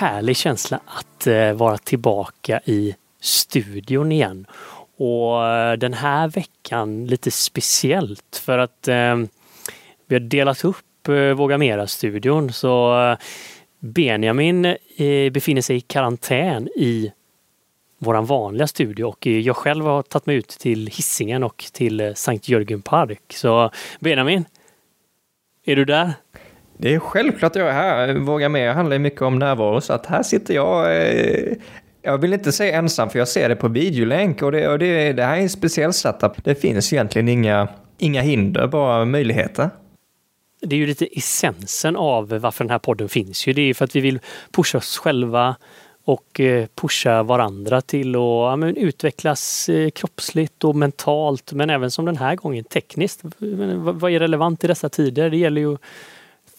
härlig känsla att eh, vara tillbaka i studion igen. Och eh, den här veckan lite speciellt för att eh, vi har delat upp eh, Våga Mera-studion så Benjamin eh, befinner sig i karantän i våran vanliga studio och jag själv har tagit mig ut till Hissingen och till Sankt Jörgen Park. Så Benjamin, är du där? Det är självklart jag är här. Våga mer handlar mycket om närvaro, så att här sitter jag. Eh, jag vill inte säga ensam, för jag ser det på videolänk och det, och det, det här är en speciell setup. Det finns egentligen inga, inga hinder, bara möjligheter. Det är ju lite essensen av varför den här podden finns ju. Det är för att vi vill pusha oss själva och eh, pusha varandra till att ja, men, utvecklas eh, kroppsligt och mentalt men även som den här gången tekniskt. Vad är relevant i dessa tider? Det gäller ju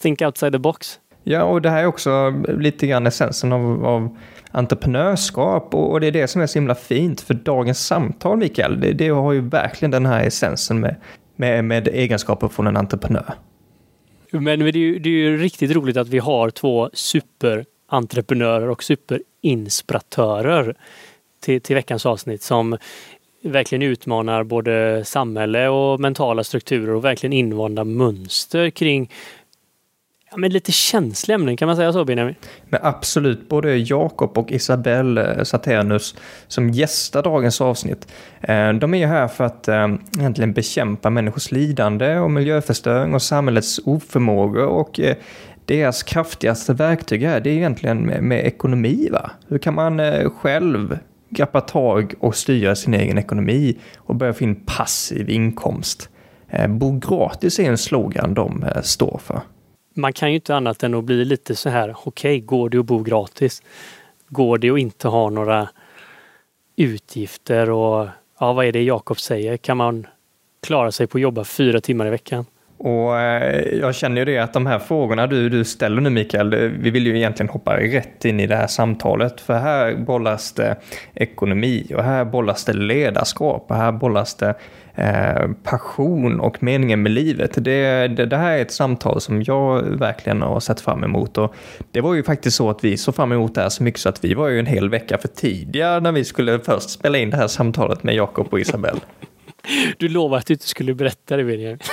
think outside the box. Ja, och det här är också lite grann essensen av, av entreprenörskap och, och, det är det som är så himla fint för dagens samtal, Mikael, det, det har ju verkligen den här essensen med, med, med egenskaper från en entreprenör. Men det är, ju, det är ju riktigt roligt att vi har två superentreprenörer och superinspiratörer till, till veckans avsnitt som verkligen utmanar både samhälle och mentala strukturer och verkligen invanda mönster kring ja, men lite känsliga ämnen, kan man säga så Benjamin? Men absolut, både Jakob och Isabelle eh, Saturnus som gästar dagens avsnitt, eh, de är ju här för att eh, egentligen bekämpa människors lidande och miljöförstöring och samhällets oförmåga och eh, deras kraftigaste verktyg är det är egentligen med, med ekonomi. Va? Hur kan man själv greppa tag och styra sin egen ekonomi och börja få in passiv inkomst? Bo gratis är en slogan de står för man kan ju inte annat än att bli lite så här, okej, okay, går det att bo gratis? Går det att inte ha några utgifter och ja, vad är det Jakob säger? Kan man klara sig på att jobba fyra timmar i veckan? Och eh, jag känner ju det att de här frågorna du, du ställer nu Mikael, eh, vi vill ju egentligen hoppa rätt in i det här samtalet. För här bollas det ekonomi och här bollas det ledarskap och här bollas det eh, passion och meningen med livet. Det, det, det, här är ett samtal som jag verkligen har sett fram emot. Och det var ju faktiskt så att vi såg fram emot det här så mycket så att vi var ju en hel vecka för tidiga när vi skulle först spela in det här samtalet med Jakob och Isabelle. Du lovade att du inte skulle berätta det, Benjamin.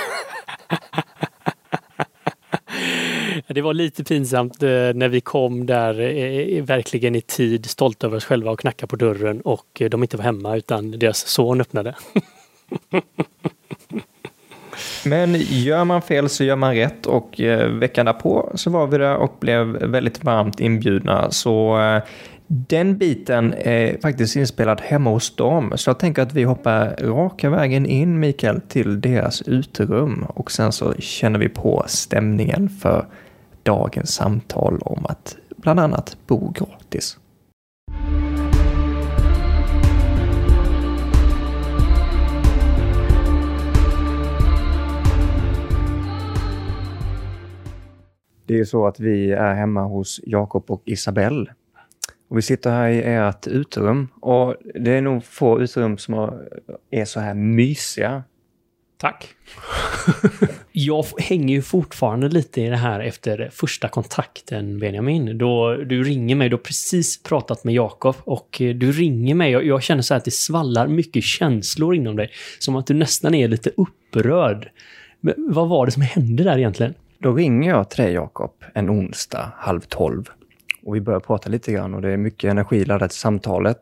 Det var lite pinsamt eh, när vi kom där eh, eh, verkligen i tid, stolta över oss själva och knackade på dörren och de inte var hemma utan deras son öppnade. Men gör man fel så gör man rätt och eh, veckan därpå så var vi där och blev väldigt varmt inbjudna. Så eh, den biten är faktiskt inspelad hemma hos dem. Så jag tänker att vi hoppar raka vägen in, Mikael, till deras uterum. Och sen så känner vi på stämningen för dagens samtal om att bland annat bo gratis. Det är ju så att vi är hemma hos Jakob och Isabelle och vi sitter här i ert uterum och det är nog få uterum som är så här mysiga. Tack. jag hänger ju fortfarande lite i det här efter första kontakten Benjamin. Då du ringer mig, du har precis pratat med Jakob och du ringer mig och jag känner så här att det svallar mycket känslor inom dig. Som att du nästan är lite upprörd. Men vad var det som hände där egentligen? Då ringer jag till dig Jakob en onsdag halv tolv och vi börjar prata lite grann och det är mycket energi laddat i samtalet.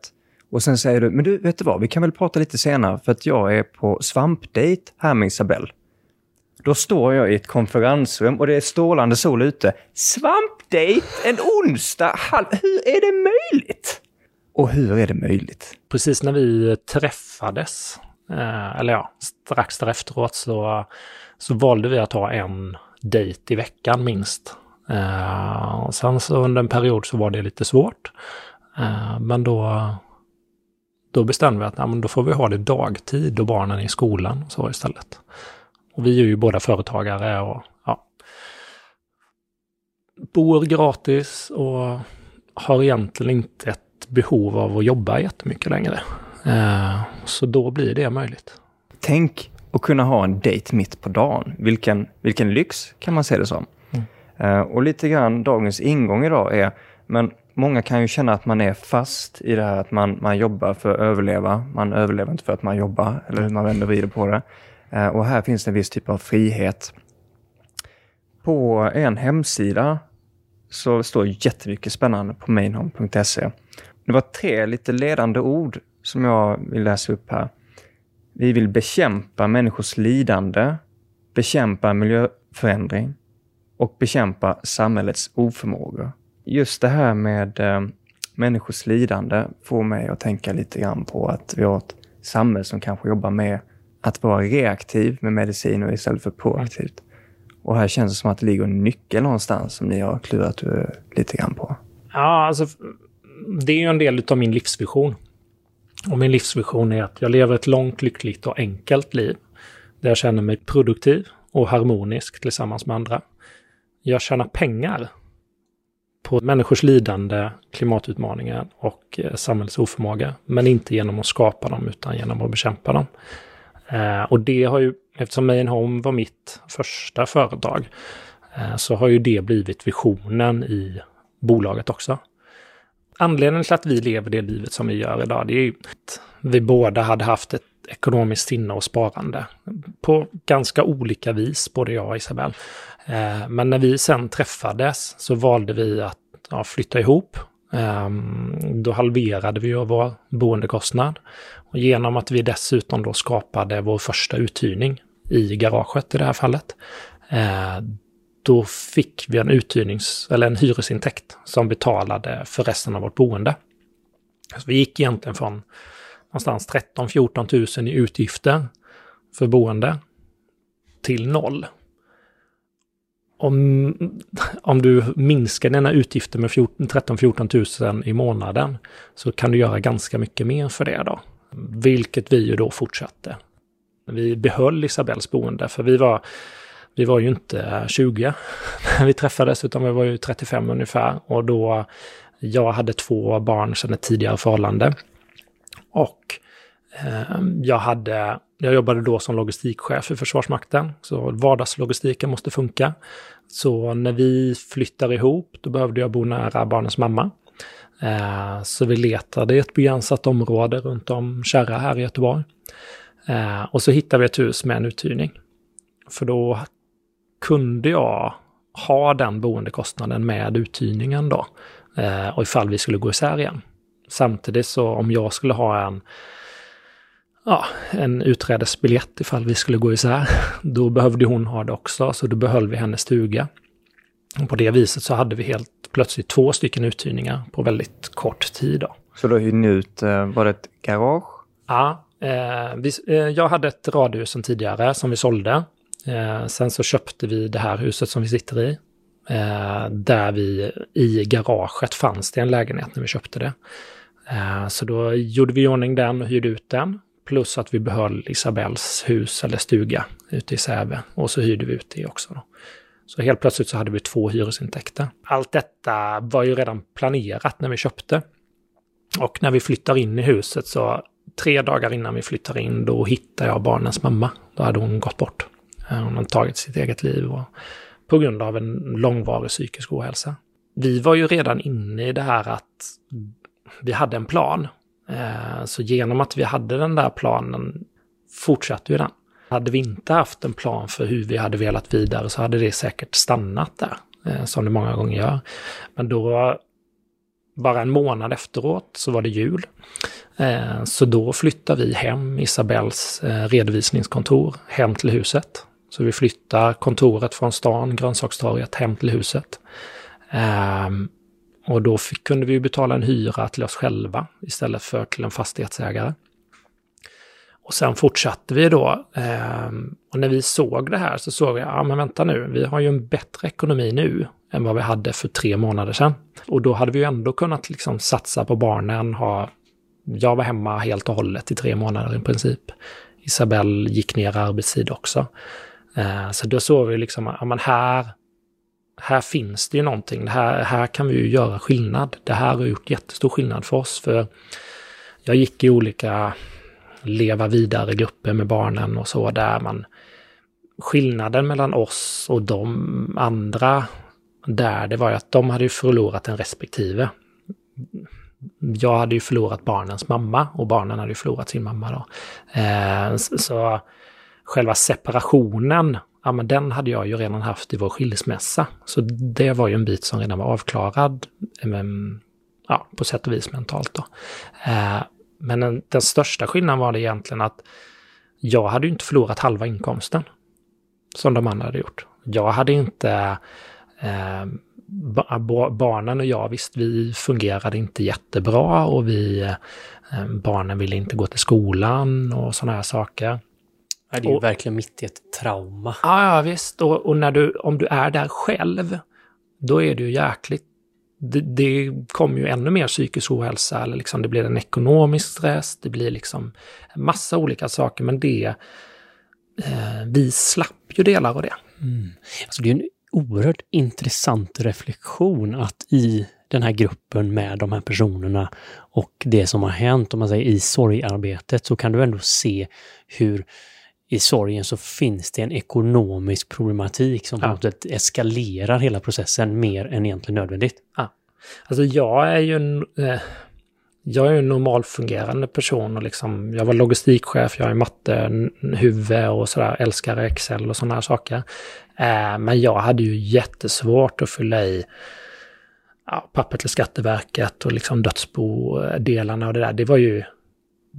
Och sen säger du, men du, vet du vad, vi kan väl prata lite senare för att jag är på svampdate här med Isabelle. Då står jag i ett konferensrum och det är strålande sol ute. Svampdate en onsdag? Halv, hur är det möjligt? Och hur är det möjligt? Precis när vi träffades, eh, eller ja, strax därefteråt så, så valde vi att ha en dejt i veckan minst. Eh, sen så under en period så var det lite svårt. Eh, men då, då bestämde vi att ja, men då får vi ha det dagtid och barnen i skolan så istället. Och vi är ju båda företagare och ja, bor gratis och har egentligen inte ett behov av att jobba jättemycket längre. Eh, så då blir det möjligt. Tänk att kunna ha en dejt mitt på dagen. Vilken, vilken lyx kan man se det som. Eh, och lite grann dagens ingång idag är, men många kan ju känna att man är fast i det här att man, man jobbar för att överleva. Man överlever inte för att man jobbar, eller hur man vänder och vrider på det. Eh, och här finns det en viss typ av frihet. På en hemsida så står jättemycket spännande på mainhome.se. Det var tre lite ledande ord som jag vill läsa upp här. Vi vill bekämpa människors lidande, bekämpa miljöförändring och bekämpa samhällets oförmåga. Just det här med eh, människors lidande får mig att tänka lite grann på att vi har ett samhälle som kanske jobbar med att vara reaktiv med mediciner istället för proaktivt. Och här känns det som att det ligger en nyckel någonstans som ni har klurat eh, lite grann på. Ja, alltså det är ju en del av min livsvision. Och min livsvision är att jag lever ett långt, lyckligt och enkelt liv. Där jag känner mig produktiv och harmonisk tillsammans med andra. Jag tjänar pengar på människors lidande, klimatutmaningar och eh, samhällets oförmåga. Men inte genom att skapa dem utan genom att bekämpa dem. Eh, och det har ju, eftersom Main Home var mitt första företag, eh, så har ju det blivit visionen i bolaget också. Anledningen till att vi lever det livet som vi gör idag, det är ju att vi båda hade haft ett ekonomiskt sinne och sparande på ganska olika vis, både jag och Isabelle. Eh, men när vi sen träffades så valde vi att ja, flytta ihop. Ehm, då halverade vi vår boendekostnad. Och genom att vi dessutom då skapade vår första uthyrning i garaget i det här fallet, eh, då fick vi en uthyrnings eller en hyresintäkt som betalade för resten av vårt boende. Så vi gick egentligen från någonstans 13-14 000 i utgifter för boende till noll. Om, om du minskar dina utgifter med 13-14 000 i månaden så kan du göra ganska mycket mer för det då. Vilket vi ju då fortsatte. Vi behöll Isabells boende för vi var vi var ju inte 20 när vi träffades, utan vi var ju 35 ungefär. Och då jag hade två barn sedan ett tidigare förhållande. Och eh, jag, hade, jag jobbade då som logistikchef i Försvarsmakten, så vardagslogistiken måste funka. Så när vi flyttar ihop, då behövde jag bo nära barnens mamma. Eh, så vi letade i ett begränsat område runt om Kärra här i Göteborg. Eh, och så hittade vi ett hus med en uthyrning. För då kunde jag ha den boendekostnaden med uthyrningen då? Eh, och ifall vi skulle gå isär igen. Samtidigt så om jag skulle ha en, ja, en utträdesbiljett ifall vi skulle gå isär, då behövde hon ha det också, så då behöll vi hennes stuga. Och på det viset så hade vi helt plötsligt två stycken uthyrningar på väldigt kort tid. Då. Så då hyrde ni ut, eh, var det ett garage? Ja, eh, vi, eh, jag hade ett radhus sen tidigare som vi sålde. Eh, sen så köpte vi det här huset som vi sitter i. Eh, där vi i garaget fanns det en lägenhet när vi köpte det. Eh, så då gjorde vi i ordning den och hyrde ut den. Plus att vi behöll Isabells hus eller stuga ute i Säve. Och så hyrde vi ut det också. Då. Så helt plötsligt så hade vi två hyresintäkter. Allt detta var ju redan planerat när vi köpte. Och när vi flyttar in i huset så tre dagar innan vi flyttar in då hittar jag barnens mamma. Då hade hon gått bort. Eh, hon har tagit sitt eget liv och, på grund av en långvarig psykisk ohälsa. Vi var ju redan inne i det här att vi hade en plan. Eh, så genom att vi hade den där planen fortsatte ju den. Hade vi inte haft en plan för hur vi hade velat vidare så hade det säkert stannat där, eh, som det många gånger gör. Men då, bara en månad efteråt, så var det jul. Så då flyttade vi hem Isabells redovisningskontor hem till huset. Så vi flyttar kontoret från stan, grönsakstorget, hem till huset. Um, och då fick, kunde vi betala en hyra till oss själva istället för till en fastighetsägare. Och sen fortsatte vi då. Um, och när vi såg det här så såg vi, ja men vänta nu, vi har ju en bättre ekonomi nu än vad vi hade för tre månader sedan. Och då hade vi ju ändå kunnat liksom satsa på barnen, ha, jag var hemma helt och hållet i tre månader i princip. Isabelle gick ner i arbetstid också. Eh, så då såg vi liksom, ja men här, här finns det ju någonting. Det här, här kan vi ju göra skillnad. Det här har gjort jättestor skillnad för oss. För jag gick i olika leva vidare-grupper med barnen och så där man skillnaden mellan oss och de andra där, det var ju att de hade förlorat en respektive. jag hade ju förlorat barnens mamma och barnen hade ju förlorat sin mamma då. Eh, så själva separationen, ja men den hade jag ju redan haft i vår skilsmässa. Så det var ju en bit som redan var avklarad, ja, på sätt och vis mentalt då. Eh, men den, den största skillnaden var det egentligen att jag hade ju inte förlorat halva inkomsten som de andra hade gjort. Jag hade inte eh, barnen och jag, visst, vi fungerade inte jättebra och vi, eh, barnen ville inte gå till skolan och sådana här saker det är ju och, verkligen mitt i ett trauma. Ja, ja visst. Och, och, när du, om du är där själv, då är det ju jäkligt det, det kommer ju ännu mer psykisk ohälsa, eller liksom det blir en ekonomisk stress, det blir liksom en massa olika saker, men det... Eh, vi slapp ju delar av det. Mm. Alltså det är en oerhört intressant reflektion att i den här gruppen med de här personerna och det som har hänt, om man säger i sorgarbetet, så kan du ändå se hur i sorgen så finns det en ekonomisk problematik som på något sätt eskalerar hela processen mer än egentligen nödvändigt. Ja. Alltså jag är ju en, eh, jag är en normalfungerande person och liksom, jag var logistikchef, jag är mattehuvud och sådär, älskar Excel och sådana här saker. Eh, men jag hade ju jättesvårt att fylla i ja, papper till Skatteverket och liksom dödsbodelarna och det där. Det var ju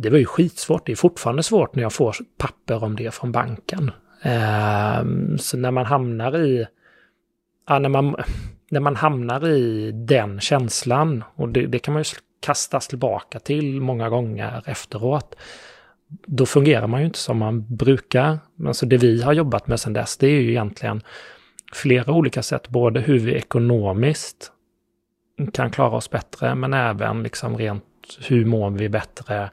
det var ju skitsvårt. Det är fortfarande svårt när jag får papper om det från banken. Eh, så när man hamnar i, ja, när, man, när man hamnar i den känslan, och det, det kan man ju kastas tillbaka till många gånger efteråt, då fungerar man ju inte som man brukar. Alltså det vi har jobbat med sedan dess, det är ju egentligen flera olika sätt, både hur vi ekonomiskt kan klara oss bättre, men även liksom rent hur mår vi bättre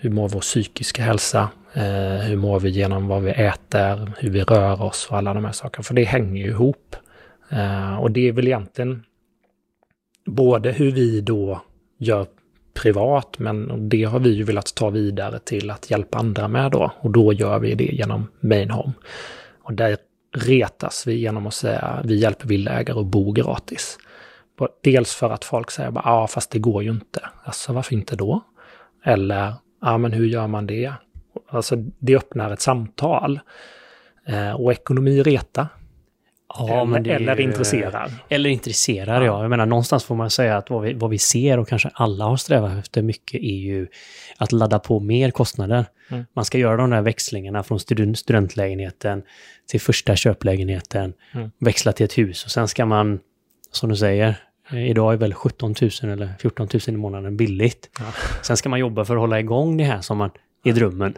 hur mår vår psykiska hälsa? Eh, hur mår vi genom vad vi äter? Hur vi rör oss och alla de här sakerna. För det hänger ju ihop. Eh, och det är väl egentligen både hur vi då gör privat, men det har vi ju velat ta vidare till att hjälpa andra med då. Och då gör vi det genom Mainhome. Och där retas vi genom att säga vi hjälper villaägare att bo gratis. Dels för att folk säger bara, ja fast det går ju inte. Alltså varför inte då? Eller ja men hur gör man det? Alltså det öppnar ett samtal. Eh, och ekonomi reta. Ja, eller, det, eller intresserar. Eller intresserar, ja. ja. Jag menar någonstans får man säga att vad vi, vad vi ser och kanske alla har strävat efter mycket är ju att ladda på mer kostnader. Mm. Man ska göra de där växlingarna från student, studentlägenheten till första köplägenheten, mm. växla till ett hus och sen ska man, som du säger, idag är väl 17 000 eller 14 000 i månaden billigt. Ja. Sen ska man jobba för att hålla igång det här som man, är drömmen.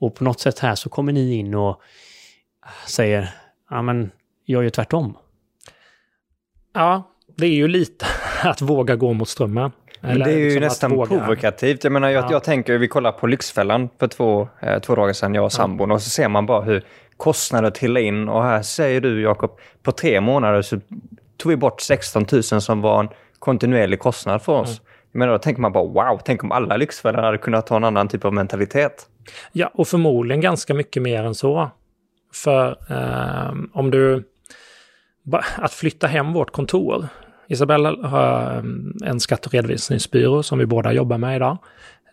Och på något sätt här så kommer ni in och säger, ja men jag gör tvärtom. Ja, det är ju lite att våga gå mot strömmen. Men det är ju liksom nästan våga... provokativt. Jag menar, jag, ja. jag tänker, vi kollar på Lyxfällan för två, eh, två dagar sedan, jag och sambon, ja. och så ser man bara hur kostnader trillar in. Och här säger du, Jakob, på tre månader så tog vi bort 16 000 som var en kontinuerlig kostnad för oss. Mm. Men då tänker man bara wow, tänk om alla lyxfällar hade kunnat ha en annan typ av mentalitet. Ja, och förmodligen ganska mycket mer än så. För eh, om du... Att flytta hem vårt kontor. Isabella har ehm, en skatt och redovisningsbyrå som vi båda jobbar med idag.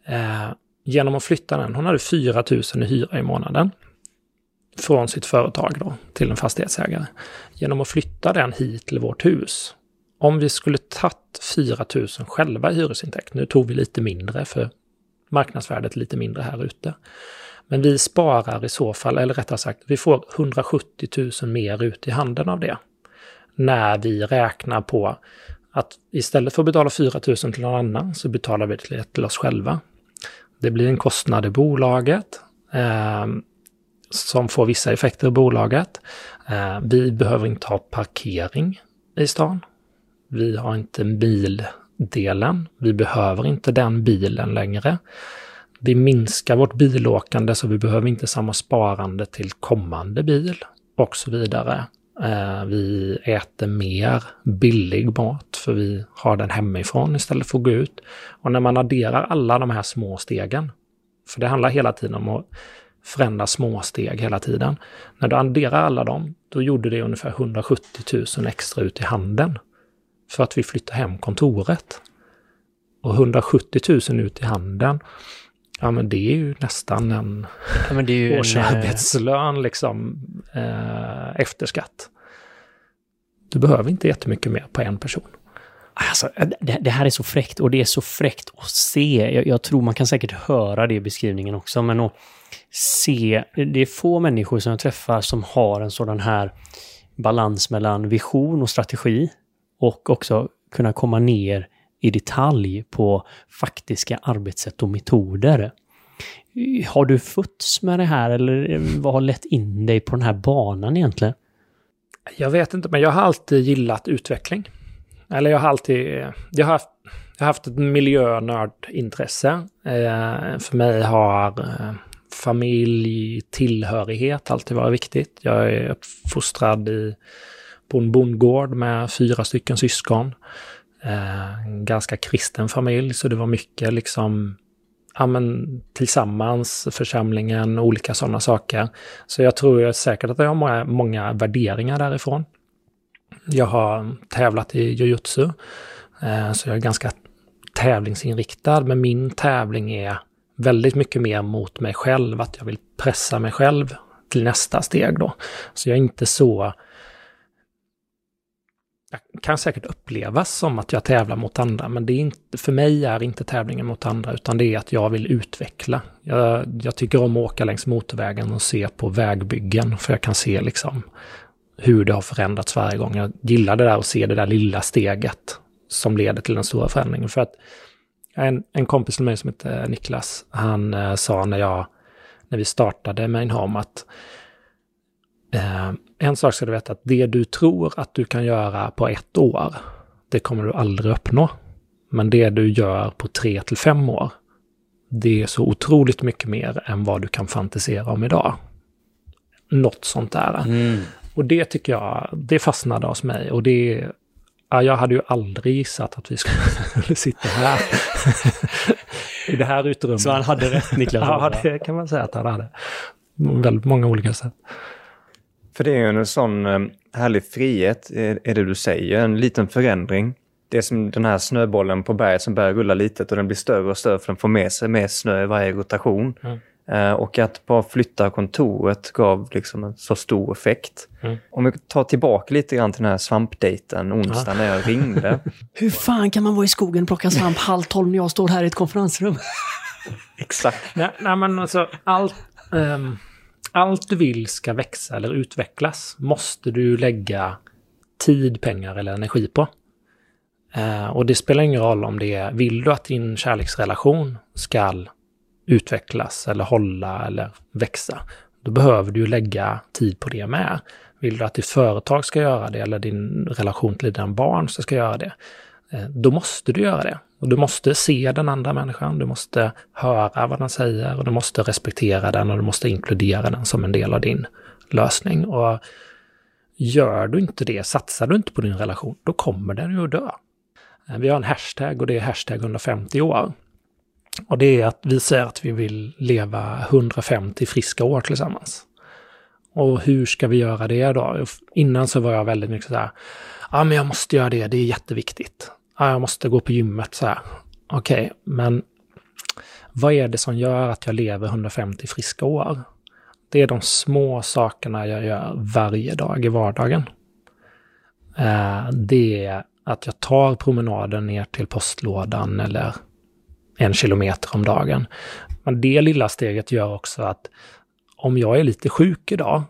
Eh, genom att flytta den, hon hade 4 000 i hyra i månaden från sitt företag då, till en fastighetsägare. Genom att flytta den hit till vårt hus. Om vi skulle tagit 4 000 själva i hyresintäkt, nu tog vi lite mindre för marknadsvärdet lite mindre här ute. Men vi sparar i så fall, eller rättare sagt, vi får 170 000 mer ut i handen av det. När vi räknar på att istället för att betala 4 000 till någon annan så betalar vi det till oss själva. Det blir en kostnad i bolaget. Ehm, som får vissa effekter i bolaget. Eh, vi behöver inte ha parkering i stan. Vi har inte bildelen. Vi behöver inte den bilen längre. Vi minskar vårt bilåkande så vi behöver inte samma sparande till kommande bil och så vidare. Eh, vi äter mer billig mat för vi har den hemifrån istället för att gå ut. Och när man adderar alla de här små stegen, för det handlar hela tiden om att förändra små steg hela tiden. När du adderar alla dem, då gjorde det ungefär 170 000 extra ut i handen. För att vi flyttade hem kontoret. Och 170 000 ut i handen, ja men det är ju nästan en Ja, men det är en, årsarbetslön liksom eh, efter skatt. Du behöver inte jättemycket mer på en person. Alltså, det, det här är så fräckt och det är så fräckt att se. Jag, jag tror man kan säkert höra det i beskrivningen också, men att se. Det är få människor som jag träffar som har en sådan här balans mellan vision och strategi och också kunna komma ner i detalj på faktiska arbetssätt och metoder. Har du fötts med det här eller vad har lett in dig på den här banan egentligen? Jag vet inte, men jag har alltid gillat utveckling. Eller jag har alltid... Jag har haft, jag har haft ett miljönördintresse. Eh, för mig har eh, familj, tillhörighet alltid varit viktigt. Jag är uppfostrad i, på en bondgård med fyra stycken syskon. Eh, en ganska kristen familj, så det var mycket liksom ja, men, tillsammans, församlingen, olika sådana saker. Så jag tror säkert att jag har många, många värderingar därifrån. Jag har tävlat i jujutsu, eh, så jag är ganska tävlingsinriktad, men min tävling är väldigt mycket mer mot mig själv, att jag vill pressa mig själv till nästa steg då. Så jag är inte så... Jag kan säkert upplevas som att jag tävlar mot andra, men det är inte, för mig är inte tävlingen mot andra, utan det är att jag vill utveckla. Jag, jag tycker om att åka längs motorvägen och se på vägbyggen, för jag kan se liksom hur det har förändrats varje gång. Jag gillar det där och se det där lilla steget som leder till den stora förändringen. För att en, en kompis till mig som heter Niklas, han eh, sa när jag, när vi startade Main Home att eh, en sak ska du veta att det du tror att du kan göra på ett år, det kommer du aldrig uppnå. Men det du gör på tre till fem år, det är så otroligt mycket mer än vad du kan fantisera om idag. Något sånt där. Mm. Och det tycker jag, det fastnade hos mig och det Ja, jag hade ju aldrig gissat att vi skulle sitta här. I det här utrymmet. Så han hade rätt, Niklas? ja, det kan man säga att han hade. Väldigt många olika sätt. För det är ju en sån eh, härlig frihet, är det du säger, en liten förändring. Det är som den här snöbollen på berget som börjar rulla litet och den blir större och större för den får med sig mer snö i varje rotation. Mm. Eh, och att bara flytta kontoret gav liksom en så stor effekt. Mm. Om vi tar tillbaka lite grann till den här svampdejten onsdag ja. när jag ringde. Hur fan kan man vara i skogen och plocka svamp halv tolv när jag står här i ett konferensrum? Exakt. Nej, nej, men alltså allt, um, allt du vill ska växa eller utvecklas måste du lägga tid, pengar eller energi på. Uh, och det spelar ingen roll om det är, vill du att din kärleksrelation ska utvecklas eller hålla eller växa, då behöver du lägga tid på det med. Vill du att ditt företag ska göra det eller din relation till dina barn ska göra det, eh, då måste du göra det. Och du måste se den andra människan, du måste höra vad den säger och du måste respektera den och du måste inkludera den som en del av din lösning. Och gör du inte det, satsar du inte på din relation, då kommer den ju att dö. Eh, vi har en hashtag och det är hashtag 150 år. Och det är att vi säger att vi vill leva 150 friska år tillsammans. Och hur ska vi göra det då? Innan så var jag väldigt mycket så här, ja men jag måste göra det, det är jätteviktigt. Ja, jag måste gå på gymmet så här. Okej, okay, men vad är det som gör att jag lever 150 friska år? Det är de små sakerna jag gör varje dag i vardagen. Eh, det är att jag tar promenaden ner till postlådan eller en kilometer om dagen. Men det lilla steget gör också att om jag är lite sjuk idag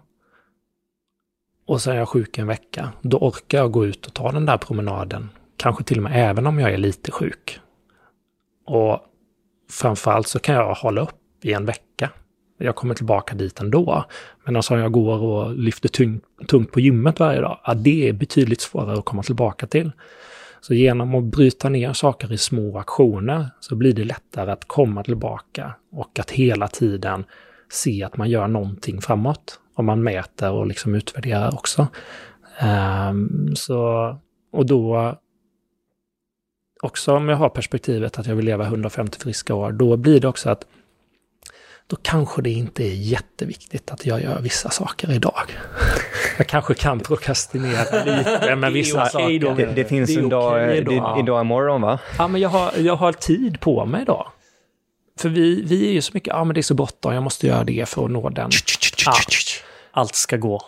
och så är jag sjuk en vecka, då orkar jag gå ut och ta den där promenaden. Kanske till och med även om jag är lite sjuk. Och framförallt så kan jag hålla upp i en vecka. Jag kommer tillbaka dit ändå. Men alltså om jag går och lyfter tungt, tungt på gymmet varje dag, ja, det är betydligt svårare att komma tillbaka till. Så genom att bryta ner saker i små aktioner så blir det lättare att komma tillbaka och att hela tiden se att man gör någonting framåt. Om man mäter och liksom utvärderar också. Um, så, och då också om jag har perspektivet att jag vill leva 150 friska år, då blir det också att då kanske det inte är jätteviktigt att jag gör vissa saker idag. Jag kanske kan prokrastinera lite med vissa saker. Det, det finns Det en dag, okej då. det, idag imorgon va? Ja, men jag har, jag har tid på mig då. För vi, vi är ju så mycket, ja men det är så bråttom, jag måste göra det för att nå den. Ja. Allt ska gå.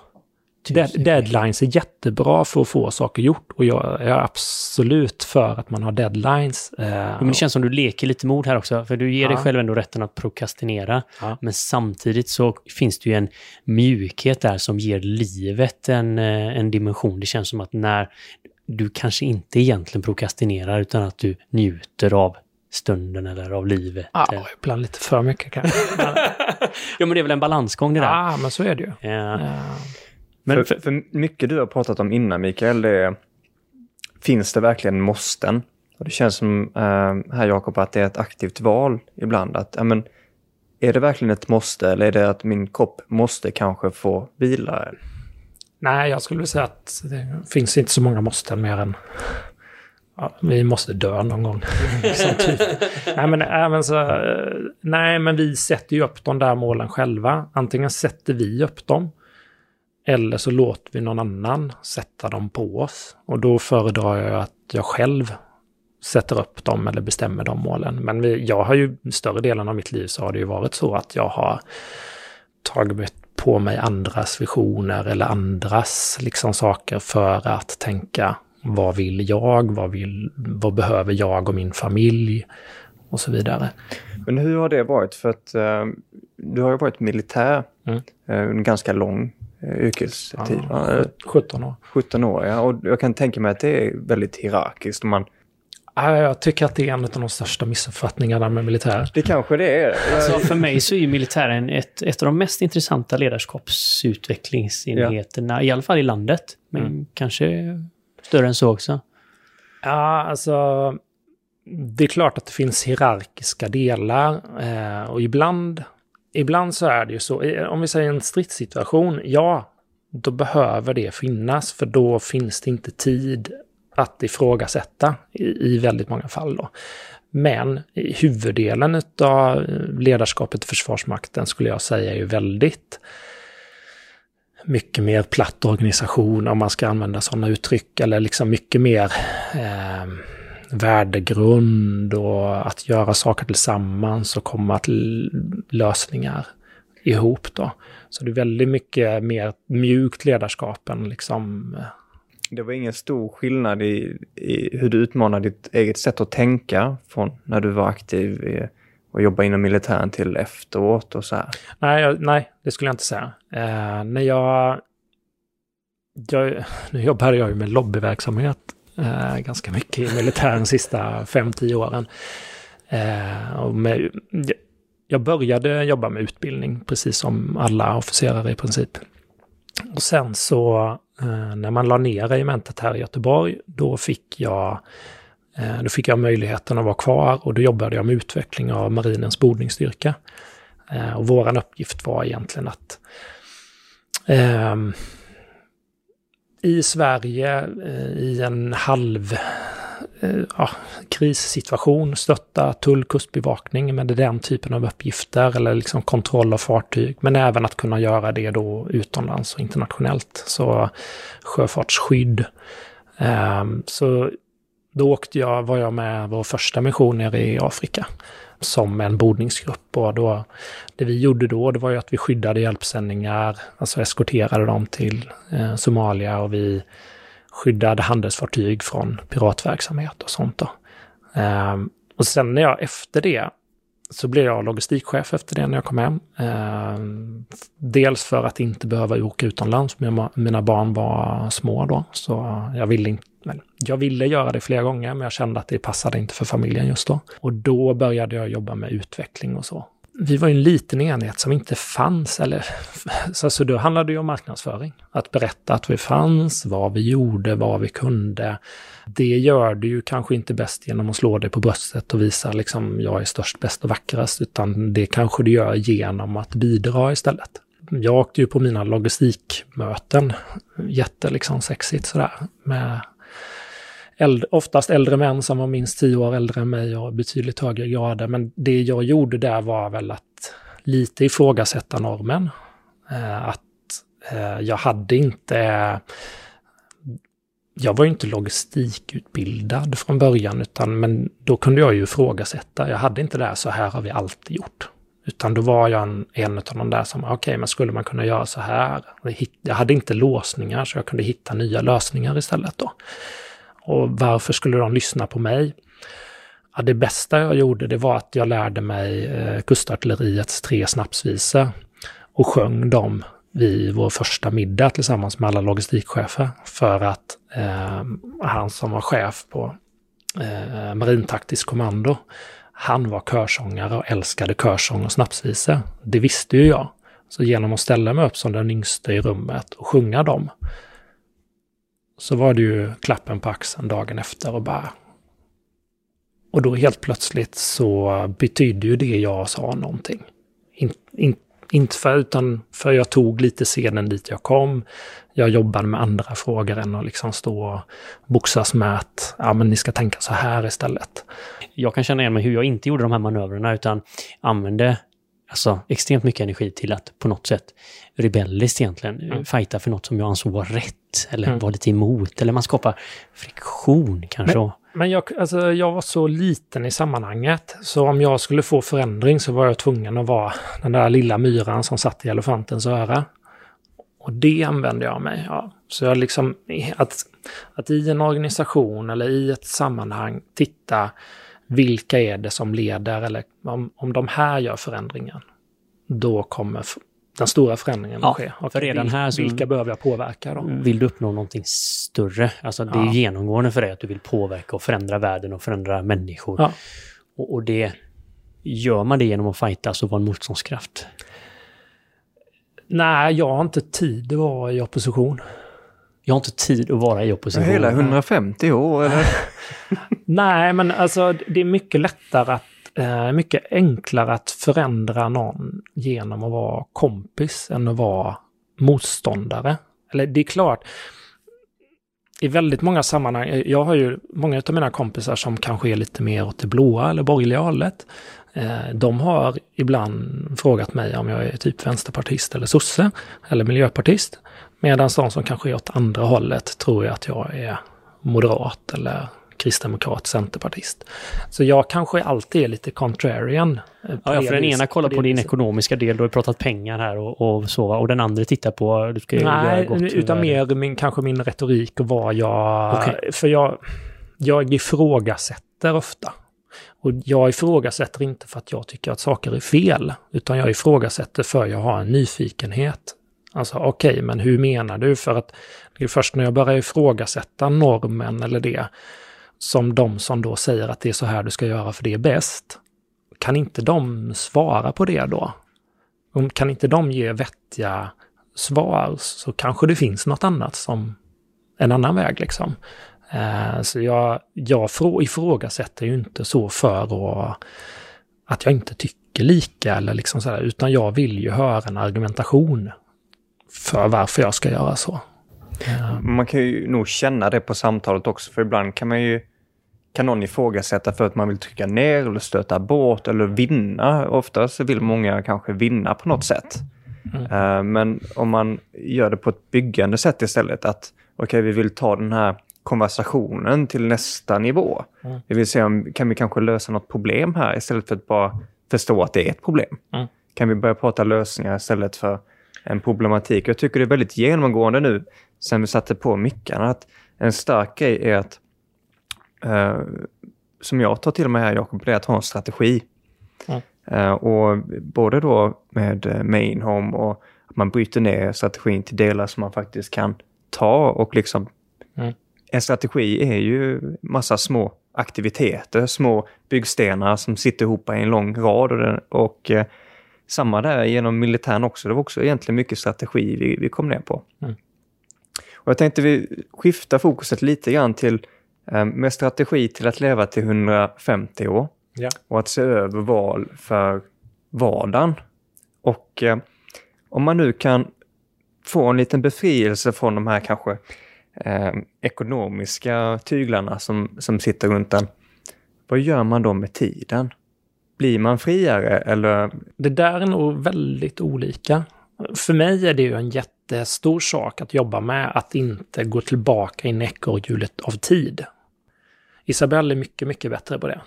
Dead, deadlines är jättebra för att få saker gjort och jag är absolut för att man har deadlines. Eh, Men det känns som du leker lite mod här också, för du ger dig Ja. själv ändå rätten att prokrastinera. Ja. Men samtidigt så finns det ju en mjukhet där som ger livet en, eh, en dimension. Det känns som att när du kanske inte egentligen prokrastinerar utan att du njuter av stunden eller av livet. ja, Eh, ibland lite för mycket kanske. Ja, men det är väl en balansgång det där. ja, men så är det ju. Eh, Men för, för mycket du har pratat om innan Mikael, det är, finns det verkligen måsten? Och det känns som eh, här Jakob att det är ett aktivt val ibland. Att, ja, men, är det verkligen ett måste eller är det att min kropp måste kanske få vila? nej, jag skulle säga att det finns inte så många måsten mer än Ja, vi måste dö någon gång. Typ. nej, men även så, eh, nej, men vi sätter ju upp de där målen själva. Antingen sätter vi upp dem eller så låter vi någon annan sätta dem på oss. Och då föredrar jag att jag själv sätter upp dem eller bestämmer de målen. Men vi, jag har ju större delen av mitt liv så har det ju varit så att jag har tagit på mig andras visioner eller andras liksom saker för att tänka vad vill jag, vad, vill, vad behöver jag och min familj och så vidare. Men hur har det varit? För att eh, du har ju varit militär Mm. eh, en ganska lång yrkestid. Ja, va? Eh, 17 år. 17 år, ja. Och jag kan tänka mig att det är väldigt hierarkiskt. Man, Ja, Jag tycker att det är en av de största missuppfattningarna med militär. det kanske det är. Alltså för mig så är ju militären ett, ett av de mest intressanta ledarskapsutvecklingsenheterna, i alla fall i landet. Men Mm. kanske större än så också. Ja, alltså... Det är klart att det finns hierarkiska delar eh, och ibland, ibland så är det ju så. Om vi säger en stridssituation, ja, då behöver det finnas för då finns det inte tid att ifrågasätta i, i väldigt många fall. Då. Men huvuddelen av ledarskapet i Försvarsmakten skulle jag säga är ju väldigt mycket mer platt organisation om man ska använda sådana uttryck. Eller liksom mycket mer eh, värdegrund och att göra saker tillsammans och komma till lösningar ihop då. Så det är väldigt mycket mer mjukt ledarskap än liksom... eh, Det var ingen stor skillnad i, i hur du utmanade ditt eget sätt att tänka från när du var aktiv i, och jobbade inom militären till efteråt och så här. Nej, jag, nej det skulle jag inte säga. Eh, när jag, jag... Nu jobbade jag ju med lobbyverksamhet eh, ganska mycket i militären de sista fem tio åren. Eh, och med, jag- började jobba med utbildning, precis som alla officerare i princip. Och sen så, eh, när man la ner regementet här i Göteborg, då fick jag eh, då fick jag möjligheten att vara kvar och då jobbade jag med utveckling av marinens bordningsstyrka. Eh, och våran uppgift var egentligen att ehm, i Sverige eh, i en halv eh, ja, krissituation stötta tull kustbevakning med den typen av uppgifter eller liksom kontroll av fartyg. Men även att kunna göra det då utomlands och internationellt. Så sjöfartsskydd. Ehm, så då åkte jag, var jag med vår första mission nere i Afrika som en bordningsgrupp. Och då, det vi gjorde då det var ju att vi skyddade hjälpsändningar, alltså eskorterade dem till eh, Somalia och vi skyddade handelsfartyg från piratverksamhet och sånt. Då. Eh, och sen när jag efter det så blev jag logistikchef efter det när jag kom hem. Eh, dels för att inte behöva åka utomlands, mina barn var små då. Så jag ville, inte, men jag ville göra det flera gånger, men jag kände att det passade inte för familjen just då. Och då började jag jobba med utveckling och så. Vi var ju en liten enhet som inte fanns, eller så så då handlade det ju om marknadsföring. Att berätta att vi fanns, vad vi gjorde, vad vi kunde. Det gör du ju kanske inte bäst genom att slå dig på bröstet och visa liksom jag är störst, bäst och vackrast, utan det kanske du gör genom att bidra istället. Jag åkte ju på mina logistikmöten, jätte liksom sexigt sådär, med äldre, oftast äldre män som var minst tio år äldre än mig och betydligt högre grader. Men det jag gjorde där var väl att lite ifrågasätta normen. Eh, att eh, jag hade inte jag var inte logistikutbildad från början, utan, men då kunde jag ju ifrågasätta. Jag hade inte det här, så här har vi alltid gjort. Utan då var jag en, en av de där som, okej, okay, men skulle man kunna göra så här? Jag hade inte låsningar, så jag kunde hitta nya lösningar istället då. Och varför skulle de lyssna på mig? Ja, det bästa jag gjorde, det var att jag lärde mig eh, kustartilleriets tre snapsvisor och sjöng dem vid vår första middag tillsammans med alla logistikchefer för att eh, han som var chef på eh, marintaktiskt kommando, han var körsångare och älskade körsång och snapsvisor. Det visste ju jag. Så genom att ställa mig upp som den yngste i rummet och sjunga dem, så var det ju klappen på axeln dagen efter och bara... Och då helt plötsligt så betydde ju det jag sa någonting. In, in, inte för, utan för jag tog lite scenen dit jag kom. Jag jobbade med andra frågor än att liksom stå och boxas med att ja, men ni ska tänka så här istället. Jag kan känna igen mig hur jag inte gjorde de här manövrerna utan använde alltså, extremt mycket energi till att på något sätt rebelliskt egentligen mm. fighta för något som jag ansåg var rätt eller mm. var lite emot. Eller man skapar friktion kanske. Men, men jag, alltså, jag var så liten i sammanhanget, så om jag skulle få förändring så var jag tvungen att vara den där lilla myran som satt i elefantens öra. Och det använde jag mig av. Så jag liksom, att, att i en organisation eller i ett sammanhang titta vilka är det som leder eller om, om de här gör förändringen, då kommer den stora förändringen ja, att ske. Och för redan här vilka behöver jag påverka då? Vill du uppnå någonting större? Alltså det ja. är genomgående för dig att du vill påverka och förändra världen och förändra människor. Ja. Och, och, det gör man det genom att fightas och vara en motståndskraft? Nej, jag har inte tid att vara i opposition. Jag har inte tid att vara i opposition. Hela 150 år eller? Nej, men alltså det är mycket lättare att eh, mycket enklare att förändra någon genom att vara kompis än att vara motståndare. Eller det är klart, i väldigt många sammanhang, jag har ju många av mina kompisar som kanske är lite mer åt det blåa eller borgerliga hållet. Eh, de har ibland frågat mig om jag är typ vänsterpartist eller sosse eller miljöpartist. Medan de som kanske är åt andra hållet tror jag att jag är moderat eller kristdemokrat, centerpartist. Så jag kanske alltid är lite contrarian. Eh, ja, ja, för den ena kollar på, din ekonomiska del, du har pratat pengar här och, och så, och den andra tittar på... Du ska Nej, gott utan mer min, kanske min retorik och vad jag... Okay. För jag, jag ifrågasätter ofta. Och jag ifrågasätter inte för att jag tycker att saker är fel, utan jag ifrågasätter för jag har en nyfikenhet. Alltså okej, okay, men hur menar du? För att det är först när jag börjar ifrågasätta normen eller det, som de som då säger att det är så här du ska göra för det är bäst. Kan inte de svara på det då? Kan inte de ge vettiga svar så kanske det finns något annat som en annan väg liksom. Eh, så jag, jag ifrågasätter ju inte så för att jag inte tycker lika eller liksom sådär, utan jag vill ju höra en argumentation för varför jag ska göra så. Man kan ju nog känna det på samtalet också, för ibland kan man ju kan någon ifrågasätta för att man vill trycka ner eller stöta bort eller vinna. Oftast vill många kanske vinna på något sätt. Mm. Uh, men om man gör det på ett byggande sätt istället, att okej, okay, vi vill ta den här konversationen till nästa nivå. Mm. Det vill säga, kan vi kanske lösa något problem här istället för att bara förstå att det är ett problem? Mm. Kan vi börja prata lösningar istället för en problematik? Jag tycker det är väldigt genomgående nu, sen vi satte på mickarna, att en stark grej är att eh, som jag tar till mig här, Jakob, det är att ha en strategi. Mm. Eh, och både då med eh, main home och att man bryter ner strategin till delar som man faktiskt kan ta och liksom mm. En strategi är ju massa små aktiviteter, små byggstenar som sitter ihop i en lång rad. Och, den, och eh, samma där genom militären också. Det var också egentligen mycket strategi vi, vi kom ner på. Mm. Och jag tänkte vi skiftar fokuset lite grann till Eh, med strategi till att leva till 150 år ja. och att se över val för vardagen. Och eh, om man nu kan få en liten befrielse från de här kanske eh, ekonomiska tyglarna som, som sitter runt en. Vad gör man då med tiden? Blir man friare eller? Det där är nog väldigt olika. För mig är det ju en jättestor sak att jobba med att inte gå tillbaka in i ekorrhjulet av tid. Isabelle är mycket, mycket bättre på det.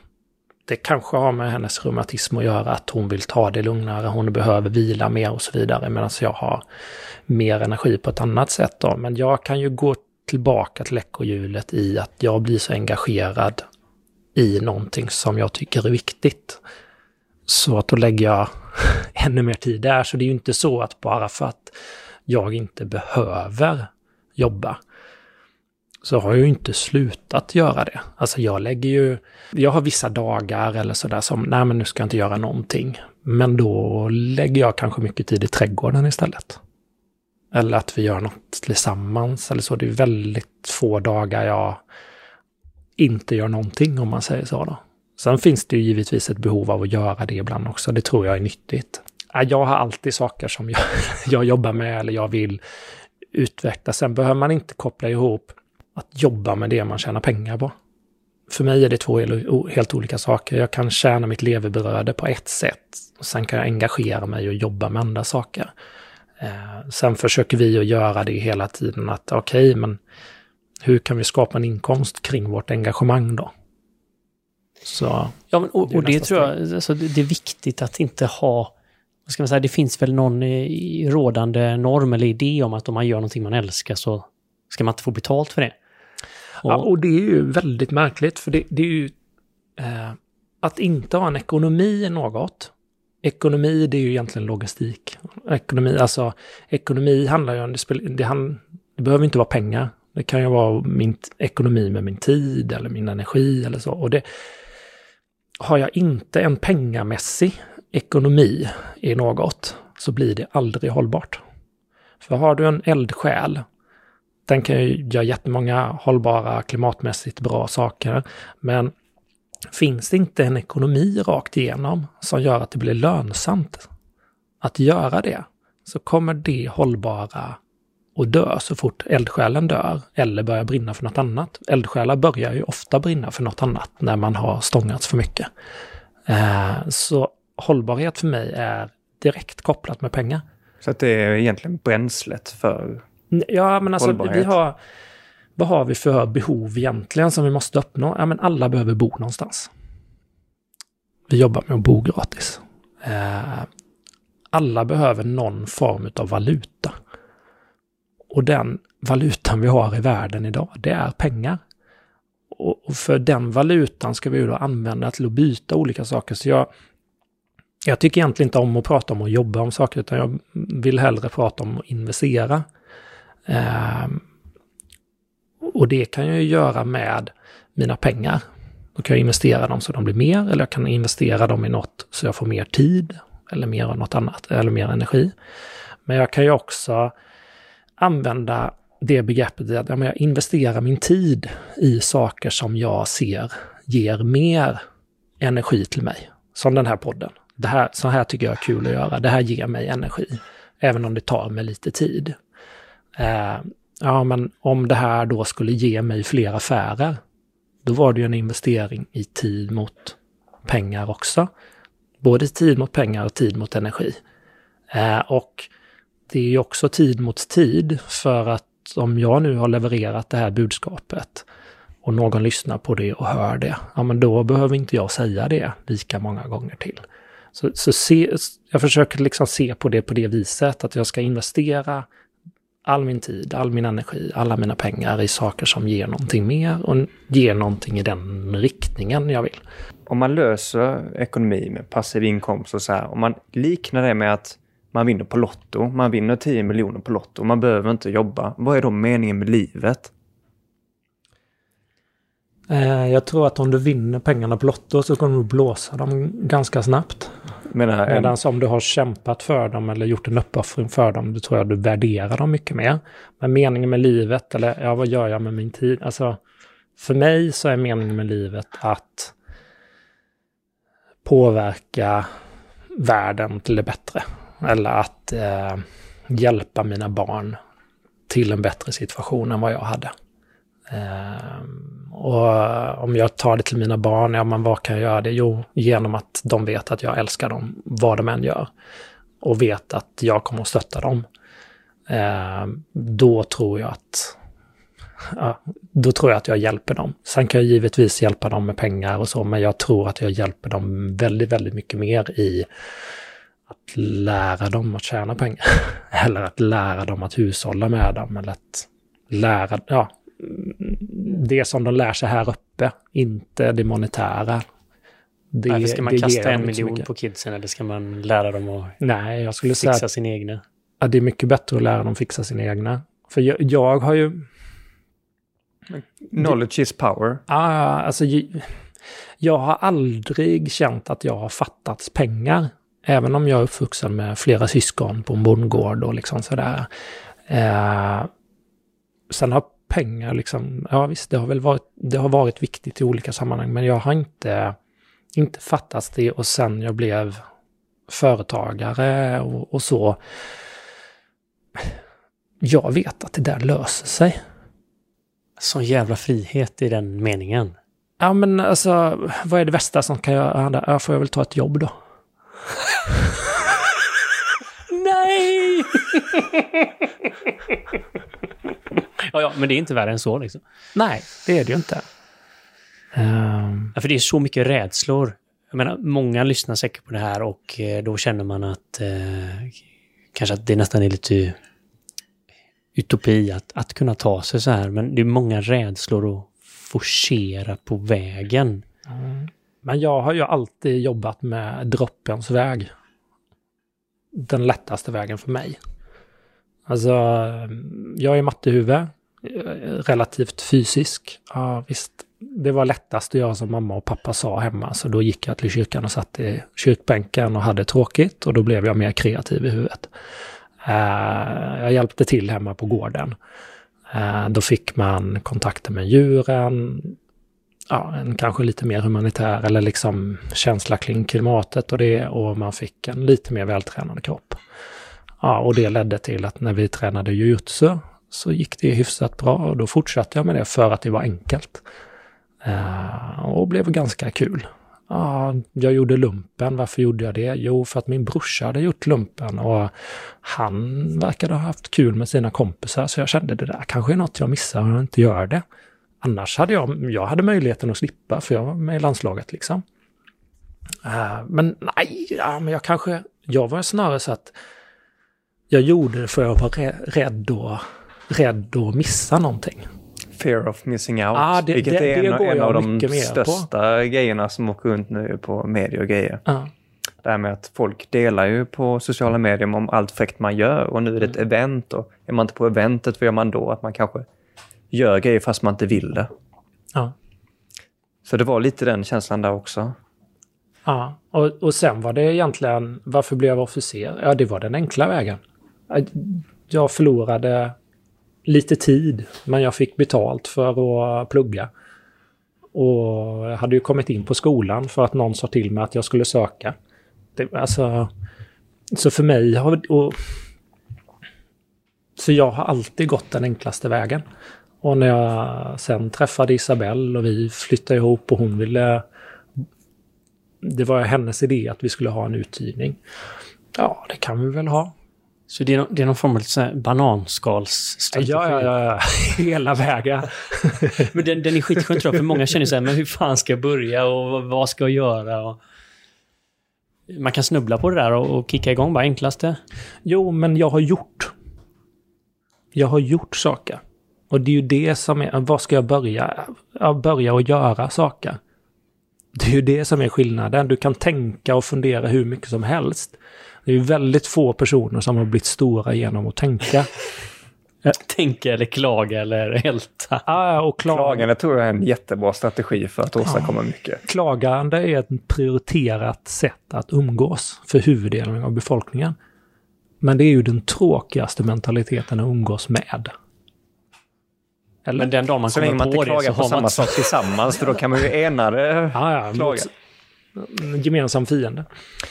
Det kanske har med hennes reumatism att göra, att hon vill ta det lugnare, hon behöver vila mer och så vidare, medan jag har mer energi på ett annat sätt. Då. Men jag kan ju gå tillbaka till ekorrhjulet i att jag blir så engagerad i någonting som jag tycker är viktigt. Så att då lägger jag ännu mer tid där. Så det är ju inte så att bara för att jag inte behöver jobba så har jag ju inte slutat göra det. Alltså jag lägger ju, jag har vissa dagar eller sådär som, nej men nu ska jag inte göra någonting. Men då lägger jag kanske mycket tid i trädgården istället. Eller att vi gör något tillsammans eller så. Det är väldigt få dagar jag inte gör någonting om man säger så då. Sen finns det ju givetvis ett behov av att göra det ibland också. Det tror jag är nyttigt. Äh, jag har alltid saker som jag, jag jobbar med eller jag vill utveckla. Sen behöver man inte koppla ihop att jobba med det man tjänar pengar på. För mig är det två helt olika saker. Jag kan tjäna mitt levebröde på ett sätt. Och sen kan jag engagera mig och jobba med andra saker. Eh, sen försöker vi att göra det hela tiden att okej, okay, men hur kan vi skapa en inkomst kring vårt engagemang då? Så, ja, men, och, det, och det tror jag alltså, det är viktigt att inte ha vad ska man säga, det finns väl någon rådande norm eller idé om att om man gör någonting man älskar så ska man inte få betalt för det. Och, ja, och det är ju väldigt märkligt för det, det är ju eh, att inte ha en ekonomi i något. Ekonomi, det är ju egentligen logistik. Ekonomi, alltså ekonomi handlar ju om, det, det, hand, det behöver inte vara pengar. Det kan ju vara min ekonomi med min tid eller min energi eller så. Och det, har jag inte en pengamässig ekonomi i något så blir det aldrig hållbart. För har du en eldsjäl, den kan ju göra jättemånga hållbara, klimatmässigt bra saker, men finns det inte en ekonomi rakt igenom som gör att det blir lönsamt att göra det, så kommer det hållbara och dö så fort eldsjälen dör eller börjar brinna för något annat. Eldsjälar börjar ju ofta brinna för något annat när man har stångats för mycket. Eh, så hållbarhet för mig är direkt kopplat med pengar. Så att det är egentligen bränslet för Ja, men alltså hållbarhet. vi har... Vad har vi för behov egentligen som vi måste uppnå? Ja, men alla behöver bo någonstans. Vi jobbar med att bo gratis. Eh, alla behöver någon form av valuta. Och den valutan vi har i världen idag, det är pengar. Och för den valutan ska vi då använda till att byta olika saker. Så jag, jag tycker egentligen inte om att prata om att jobba om saker, utan jag vill hellre prata om att investera. Eh, och det kan jag ju göra med mina pengar. Då kan jag investera dem så de blir mer, eller jag kan investera dem i något så jag får mer tid, eller mer av något annat, eller mer energi. Men jag kan ju också använda det begreppet att ja, jag investerar min tid i saker som jag ser ger mer energi till mig. Som den här podden. Det här, så här tycker jag är kul att göra. Det här ger mig energi. Även om det tar mig lite tid. Eh, ja, men om det här då skulle ge mig fler affärer, då var det ju en investering i tid mot pengar också. Både tid mot pengar och tid mot energi. Eh, och det är ju också tid mot tid för att om jag nu har levererat det här budskapet och någon lyssnar på det och hör det, ja men då behöver inte jag säga det lika många gånger till. Så, så se, jag försöker liksom se på det på det viset, att jag ska investera all min tid, all min energi, alla mina pengar i saker som ger någonting mer och ger någonting i den riktningen jag vill. Om man löser ekonomi med passiv inkomst och så här, om man liknar det med att man vinner på Lotto, man vinner 10 miljoner på Lotto, man behöver inte jobba. Vad är då meningen med livet? Eh, jag tror att om du vinner pengarna på Lotto så kommer du blåsa dem ganska snabbt. Medan om du har kämpat för dem eller gjort en uppoffring för dem, då tror jag du värderar dem mycket mer. Men meningen med livet, eller ja, vad gör jag med min tid? Alltså, för mig så är meningen med livet att påverka världen till det bättre. Eller att eh, hjälpa mina barn till en bättre situation än vad jag hade. Eh, Och om jag tar det till mina barn, ja men vad kan jag göra det? Jo, genom att de vet att jag älskar dem, vad de än gör. Och vet att jag kommer att stötta dem. Eh, då tror jag att ja, då tror jag att jag hjälper dem. Sen kan jag givetvis hjälpa dem med pengar och så, men jag tror att jag hjälper dem väldigt, väldigt mycket mer i att lära dem att tjäna pengar. eller att lära dem att hushålla med dem, eller att lära, ja, det som de lär sig här uppe, inte det monetära. Det, Varför ska man kasta en miljon på kidsen eller ska man lära dem att Nej, jag skulle fixa säga sin egna? Ja, det är mycket bättre att lära dem fixa sin egna. För jag, jag har ju... Knowledge is power. Ja, alltså jag har aldrig känt att jag har fattats pengar. Även om jag är uppvuxen med flera syskon på en bondgård och liksom sådär. Eh, sen har pengar liksom, ja visst, det har väl varit, det har varit viktigt i olika sammanhang, men jag har inte, inte fattat det och sen jag blev företagare och, och så. Jag vet att det där löser sig. Sån jävla frihet i den meningen. Ja, men alltså, vad är det värsta som kan göra? Ja, får jag väl ta ett jobb då. Ja, ja, men det är inte värre än så liksom. Nej, det är det ju inte. Um... Ja, för det är så mycket rädslor. Jag menar, många lyssnar säkert på det här och eh, då känner man att eh, kanske att det nästan är lite utopi att, att kunna ta sig så här. Men det är många rädslor att forcera på vägen. Mm. Men jag har ju alltid jobbat med droppens väg. Den lättaste vägen för mig. Alltså, jag är mattehuvud, relativt fysisk. Ja, visst, det var lättast att göra som mamma och pappa sa hemma, så då gick jag till kyrkan och satt i kyrkbänken och hade tråkigt och då blev jag mer kreativ i huvudet. Eh, jag hjälpte till hemma på gården. Eh, då fick man kontakter med djuren, ja, en kanske lite mer humanitär eller liksom känsla kring klimatet och det och man fick en lite mer vältränad kropp. Ja, och det ledde till att när vi tränade jujutsu så gick det hyfsat bra och då fortsatte jag med det för att det var enkelt. Uh, och blev ganska kul. Ja, jag gjorde lumpen. Varför gjorde jag det? Jo, för att min brorsa hade gjort lumpen och han verkade ha haft kul med sina kompisar så jag kände det där kanske är något jag missar om jag inte gör det. Annars hade jag, jag hade möjligheten att slippa för jag var med i landslaget liksom. Uh, men nej, ja, men jag kanske, jag var snarare så att jag gjorde det för att jag var rädd och rädd att missa någonting. Fear of missing out. Ah, det, vilket det, är det en, en av de största på. grejerna som åker runt nu på media och grejer. Ah. Det här med att folk delar ju på sociala medier om allt fräckt man gör och nu är det ett event och är man inte på eventet, vad gör man då? Att man kanske gör grejer fast man inte vill det. Ja. Så det var lite den känslan där också. Ja, och, och sen var det egentligen, varför blev jag officer? Ja, det var den enkla vägen. Äh, jag förlorade lite tid, men jag fick betalt för att plugga. Och jag hade ju kommit in på skolan för att någon sa till mig att jag skulle söka. Det, alltså, så för mig har... Och, så jag har alltid gått den enklaste vägen. Och när jag sen träffade Isabelle och vi flyttade ihop och hon ville... Det var hennes idé att vi skulle ha en uthyrning. Ja, det kan vi väl ha. Så det är, det är någon form av bananskalsstrategi? Ja, ja, ja, ja. Hela vägen. men den, den är skitskön tror jag, för många känner så här, men hur fan ska jag börja och vad ska jag göra? Och... Man kan snubbla på det där och, och kicka igång bara enklaste. Jo, men jag har gjort. Jag har gjort saker. Och det är ju det som är, vad ska jag börja? Jag börja att göra saker. Det är ju det som är skillnaden. Du kan tänka och fundera hur mycket som helst. Det är ju väldigt få personer som har blivit stora genom att tänka. Tänka eller klaga eller älta. Ah, och klaga. Klagande tror jag är en jättebra strategi för att åstadkomma ah. mycket. Klagande är ett prioriterat sätt att umgås för huvuddelen av befolkningen. Men det är ju den tråkigaste mentaliteten att umgås med. Eller? Men den dagen man kommer man på det så har man... på samma sak tillsammans, för då kan man ju enade ja, ja, klaga. Gemensam fiende.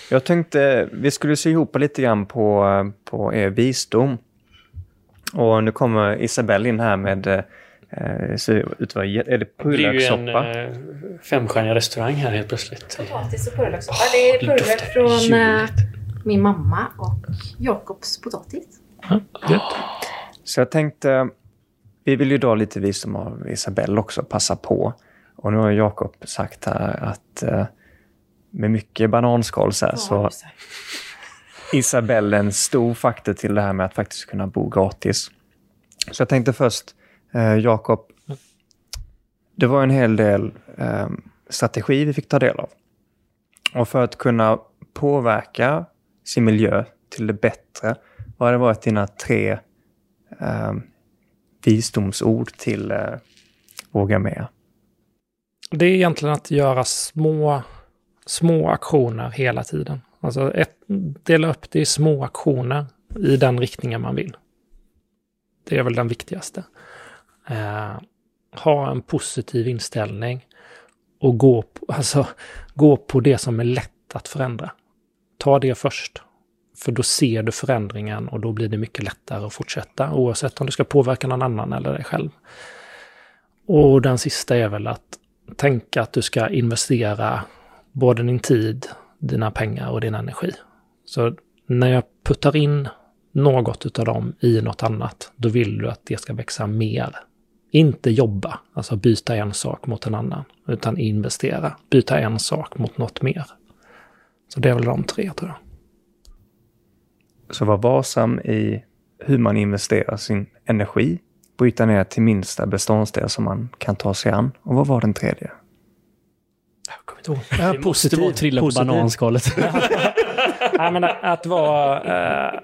Jag tänkte vi skulle se ihop lite grann på, på er visdom. Och nu kommer Isabelle in här med Eh, ser ut vara, är det Det är ju en eh, femstjärnig restaurang här helt plötsligt. Potatis och purjolökssoppa. Det är det purjolök doftar från eh, min mamma och Jakobs potatis. Gött. Så jag tänkte, vi vill ju dra lite visdom av Isabelle också, passa på. Och nu har Jakob sagt här att eh, med mycket bananskal så, här, så Isabelle en stor faktor till det här med att faktiskt kunna bo gratis. Så jag tänkte först, eh, Jakob, det var en hel del eh, strategi vi fick ta del av. Och för att kunna påverka sin miljö till det bättre, vad har det varit dina tre eh, visdomsord till eh, Våga Med? Det är egentligen att göra små, små aktioner hela tiden. Alltså ett, dela upp det i små aktioner i den riktningen man vill. Det är väl den viktigaste. Eh, ha en positiv inställning och gå, på- alltså, gå på det som är lätt att förändra. Ta det först. För då ser du förändringen och då blir det mycket lättare att fortsätta oavsett om du ska påverka någon annan eller dig själv. Och den sista är väl att tänka att du ska investera både din tid, dina pengar och din energi. Så när jag puttar in något av dem i något annat, då vill du att det ska växa mer. Inte jobba, alltså byta en sak mot en annan, utan investera, byta en sak mot något mer. Så det är väl de tre tror jag. Så var varsam i hur man investerar sin energi, bryta ner till minsta beståndsdel som man kan ta sig an. Och vad var den tredje? Jag kommer inte ihåg. Det måste vara att trilla på Positiv. bananskalet. Nej, men att vara, eh,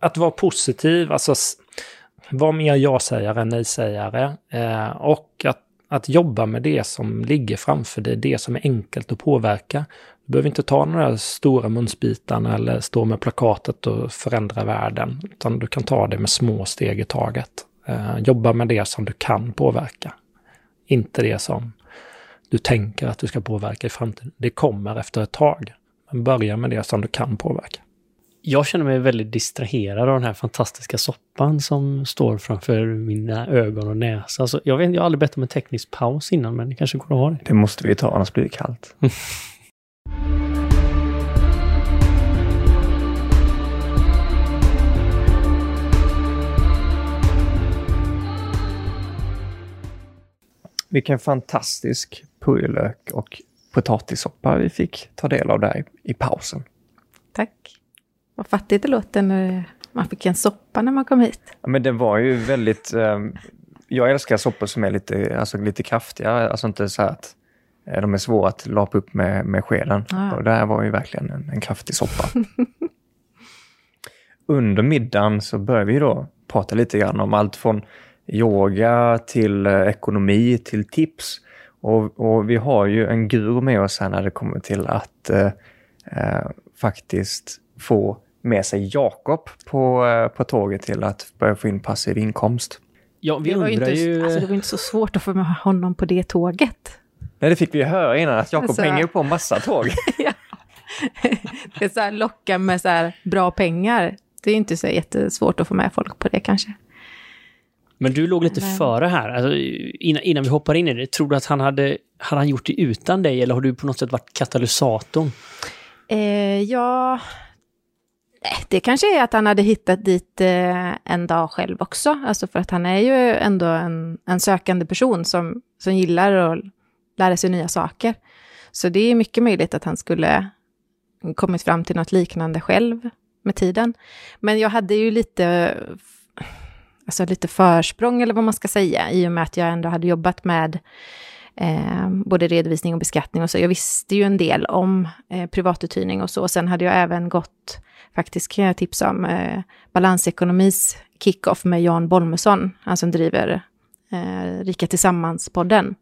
att vara positiv, alltså vara mer ja-sägare än nej-sägare. Eh, och att, att jobba med det som ligger framför dig, det som är enkelt att påverka. Du behöver inte ta några stora munsbitarna eller stå med plakatet och förändra världen, utan du kan ta det med små steg i taget. Eh, jobba med det som du kan påverka, inte det som du tänker att du ska påverka i framtiden. Det kommer efter ett tag. Men börja med det som du kan påverka. Jag känner mig väldigt distraherad av den här fantastiska soppan som står framför mina ögon och näsa. Alltså, jag, vet, jag har aldrig bett om en teknisk paus innan, men det kanske går att ha det. Det måste vi ta, annars blir det kallt. Vilken fantastisk purjolök och potatissoppa vi fick ta del av där i, pausen. Tack. Vad fattigt det låter när man fick en soppa när man kom hit. Ja, men det var ju väldigt... Eh, jag älskar soppor som är lite, alltså lite kraftiga, alltså inte så här att eh, de är svåra att lapa upp med, med skeden. Ah. Och det här var ju verkligen en, en kraftig soppa. Under middagen så började vi då prata lite grann om allt från yoga till eh, ekonomi till tips. Och, och vi har ju en guru med oss här när det kommer till att eh, eh, faktiskt få med sig Jakob på, eh, på tåget till att börja få in passiv inkomst. Ja, vi Det var, inte, ju... alltså, det var inte så svårt att få med honom på det tåget. Nej, det fick vi ju höra innan att Jakob Alltså- hänger ju på massa tåg. Det är så här, locka med så här bra pengar. Det är inte så jättesvårt att få med folk på det kanske. Men du låg lite Men- före här. Alltså, innan, innan vi hoppar in i det, tror du att han hade, hade han gjort det utan dig eller har du på något sätt varit katalysatorn? Eh, ja, det kanske är att han hade hittat dit eh, en dag själv också. Alltså för att han är ju ändå en, en sökande person som, som gillar att lära sig nya saker. Så det är mycket möjligt att han skulle kommit fram till något liknande själv med tiden. Men jag hade ju lite, alltså lite försprång eller vad man ska säga, i och med att jag ändå hade jobbat med eh, både redovisning och beskattning och så. Jag visste ju en del om eh, privatuthyrning och så. Sen hade jag även gått, faktiskt kan jag tipsa om, eh, balansekonomis kickoff med Jan Bolmesson, han som driver eh, Rika Tillsammans-podden.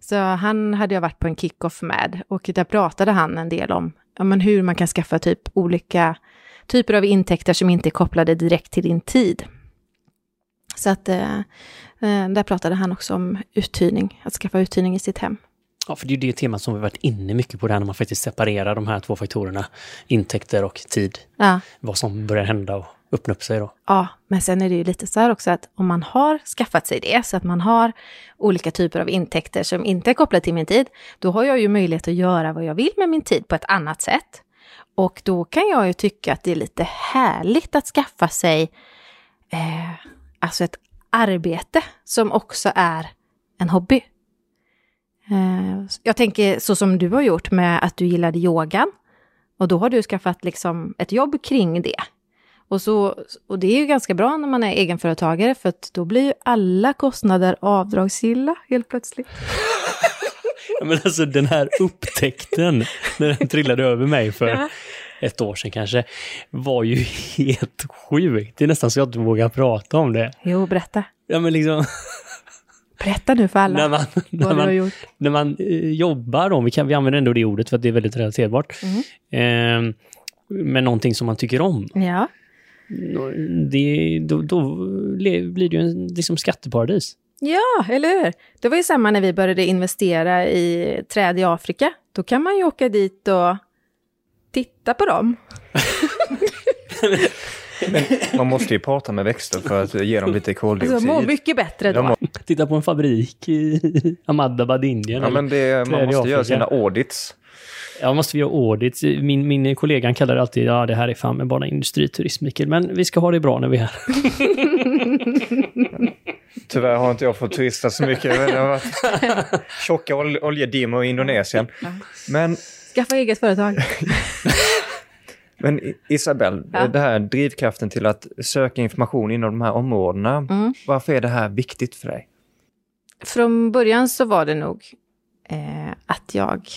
Så han hade jag varit på en kickoff med och där pratade han en del om ja, men hur man kan skaffa typ olika typer av intäkter som inte är kopplade direkt till din tid. Så att eh, eh, där pratade han också om uthyrning, att skaffa uthyrning i sitt hem. Ja, för det är ju det temat som vi varit inne mycket på, det här när man faktiskt separerar de här två faktorerna, intäkter och tid. Ja, Vad som börjar hända och öppna upp sig då. Ja, men sen är det ju lite så här också att om man har skaffat sig det, så att man har olika typer av intäkter som inte är kopplade till min tid, då har jag ju möjlighet att göra vad jag vill med min tid på ett annat sätt. Och då kan jag ju tycka att det är lite härligt att skaffa sig eh, alltså ett arbete som också är en hobby. Eh, jag tänker så som du har gjort med att du gillade yogan. Och då har du skaffat liksom ett jobb kring det. Och, så, och det är ju ganska bra när man är egenföretagare för att då blir ju alla kostnader avdragsgilla helt plötsligt. Ja, men alltså den här upptäckten, när den trillade över mig för Ja. Ett år sedan kanske, var ju helt sjukt. Det är nästan så jag inte vågar prata om det. Jo, berätta. Ja, men liksom, Berätta nu för alla när man, när man, när man eh, jobbar, då, vi, kan, vi använder ändå det ordet för att det är väldigt relaterbart, Mm. eh, med någonting som man tycker om. Ja. Det, då, då blir det ju en liksom skatteparadis. ja, eller hur? Det var ju samma när vi började investera i träd i Afrika. Då kan man ju åka dit och titta på dem. Man måste ju prata med växter för att ge dem lite Alltså, de koldioxid. mår mycket bättre då. Mår- Titta på en fabrik i Ahmadabad, Indien. Ja, men det, man måste göra sina audits. Ja, måste vi göra audits. Min, min kollega kallar det alltid, ja det här är fan med bara industriturism Mikael, men vi ska ha det bra när vi är här. Tyvärr har inte jag fått turista så mycket. Det har varit tjocka ol oljedimmor i Indonesien. Men, Skaffa eget företag. men Isabelle, Ja. det här drivkraften till att söka information inom de här områdena. Mm. Varför är det här viktigt för dig? Från början så var det nog eh, att jag...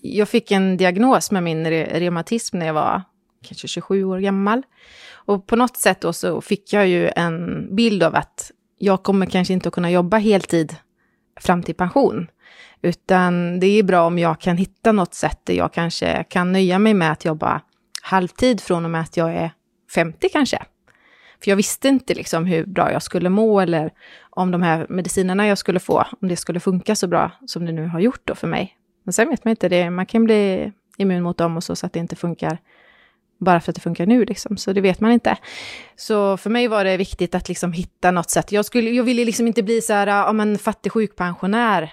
Jag fick en diagnos med min re reumatism när jag var kanske 27 år gammal. Och på något sätt då så fick jag ju en bild av att jag kommer kanske inte att kunna jobba heltid fram till pension. Utan det är bra om jag kan hitta något sätt där jag kanske kan nöja mig med att jobba halvtid från och med att jag är 50 kanske. För jag visste inte liksom hur bra jag skulle må eller om de här medicinerna jag skulle få, om det skulle funka så bra som det nu har gjort då för mig. Men sen vet man inte, det, man kan bli immun mot dem och så, så att det inte funkar bara för att det funkar nu liksom, så det vet man inte. Så för mig var det viktigt att liksom hitta något sätt. Jag, skulle, jag ville liksom inte bli så här, ja men fattig sjukpensionär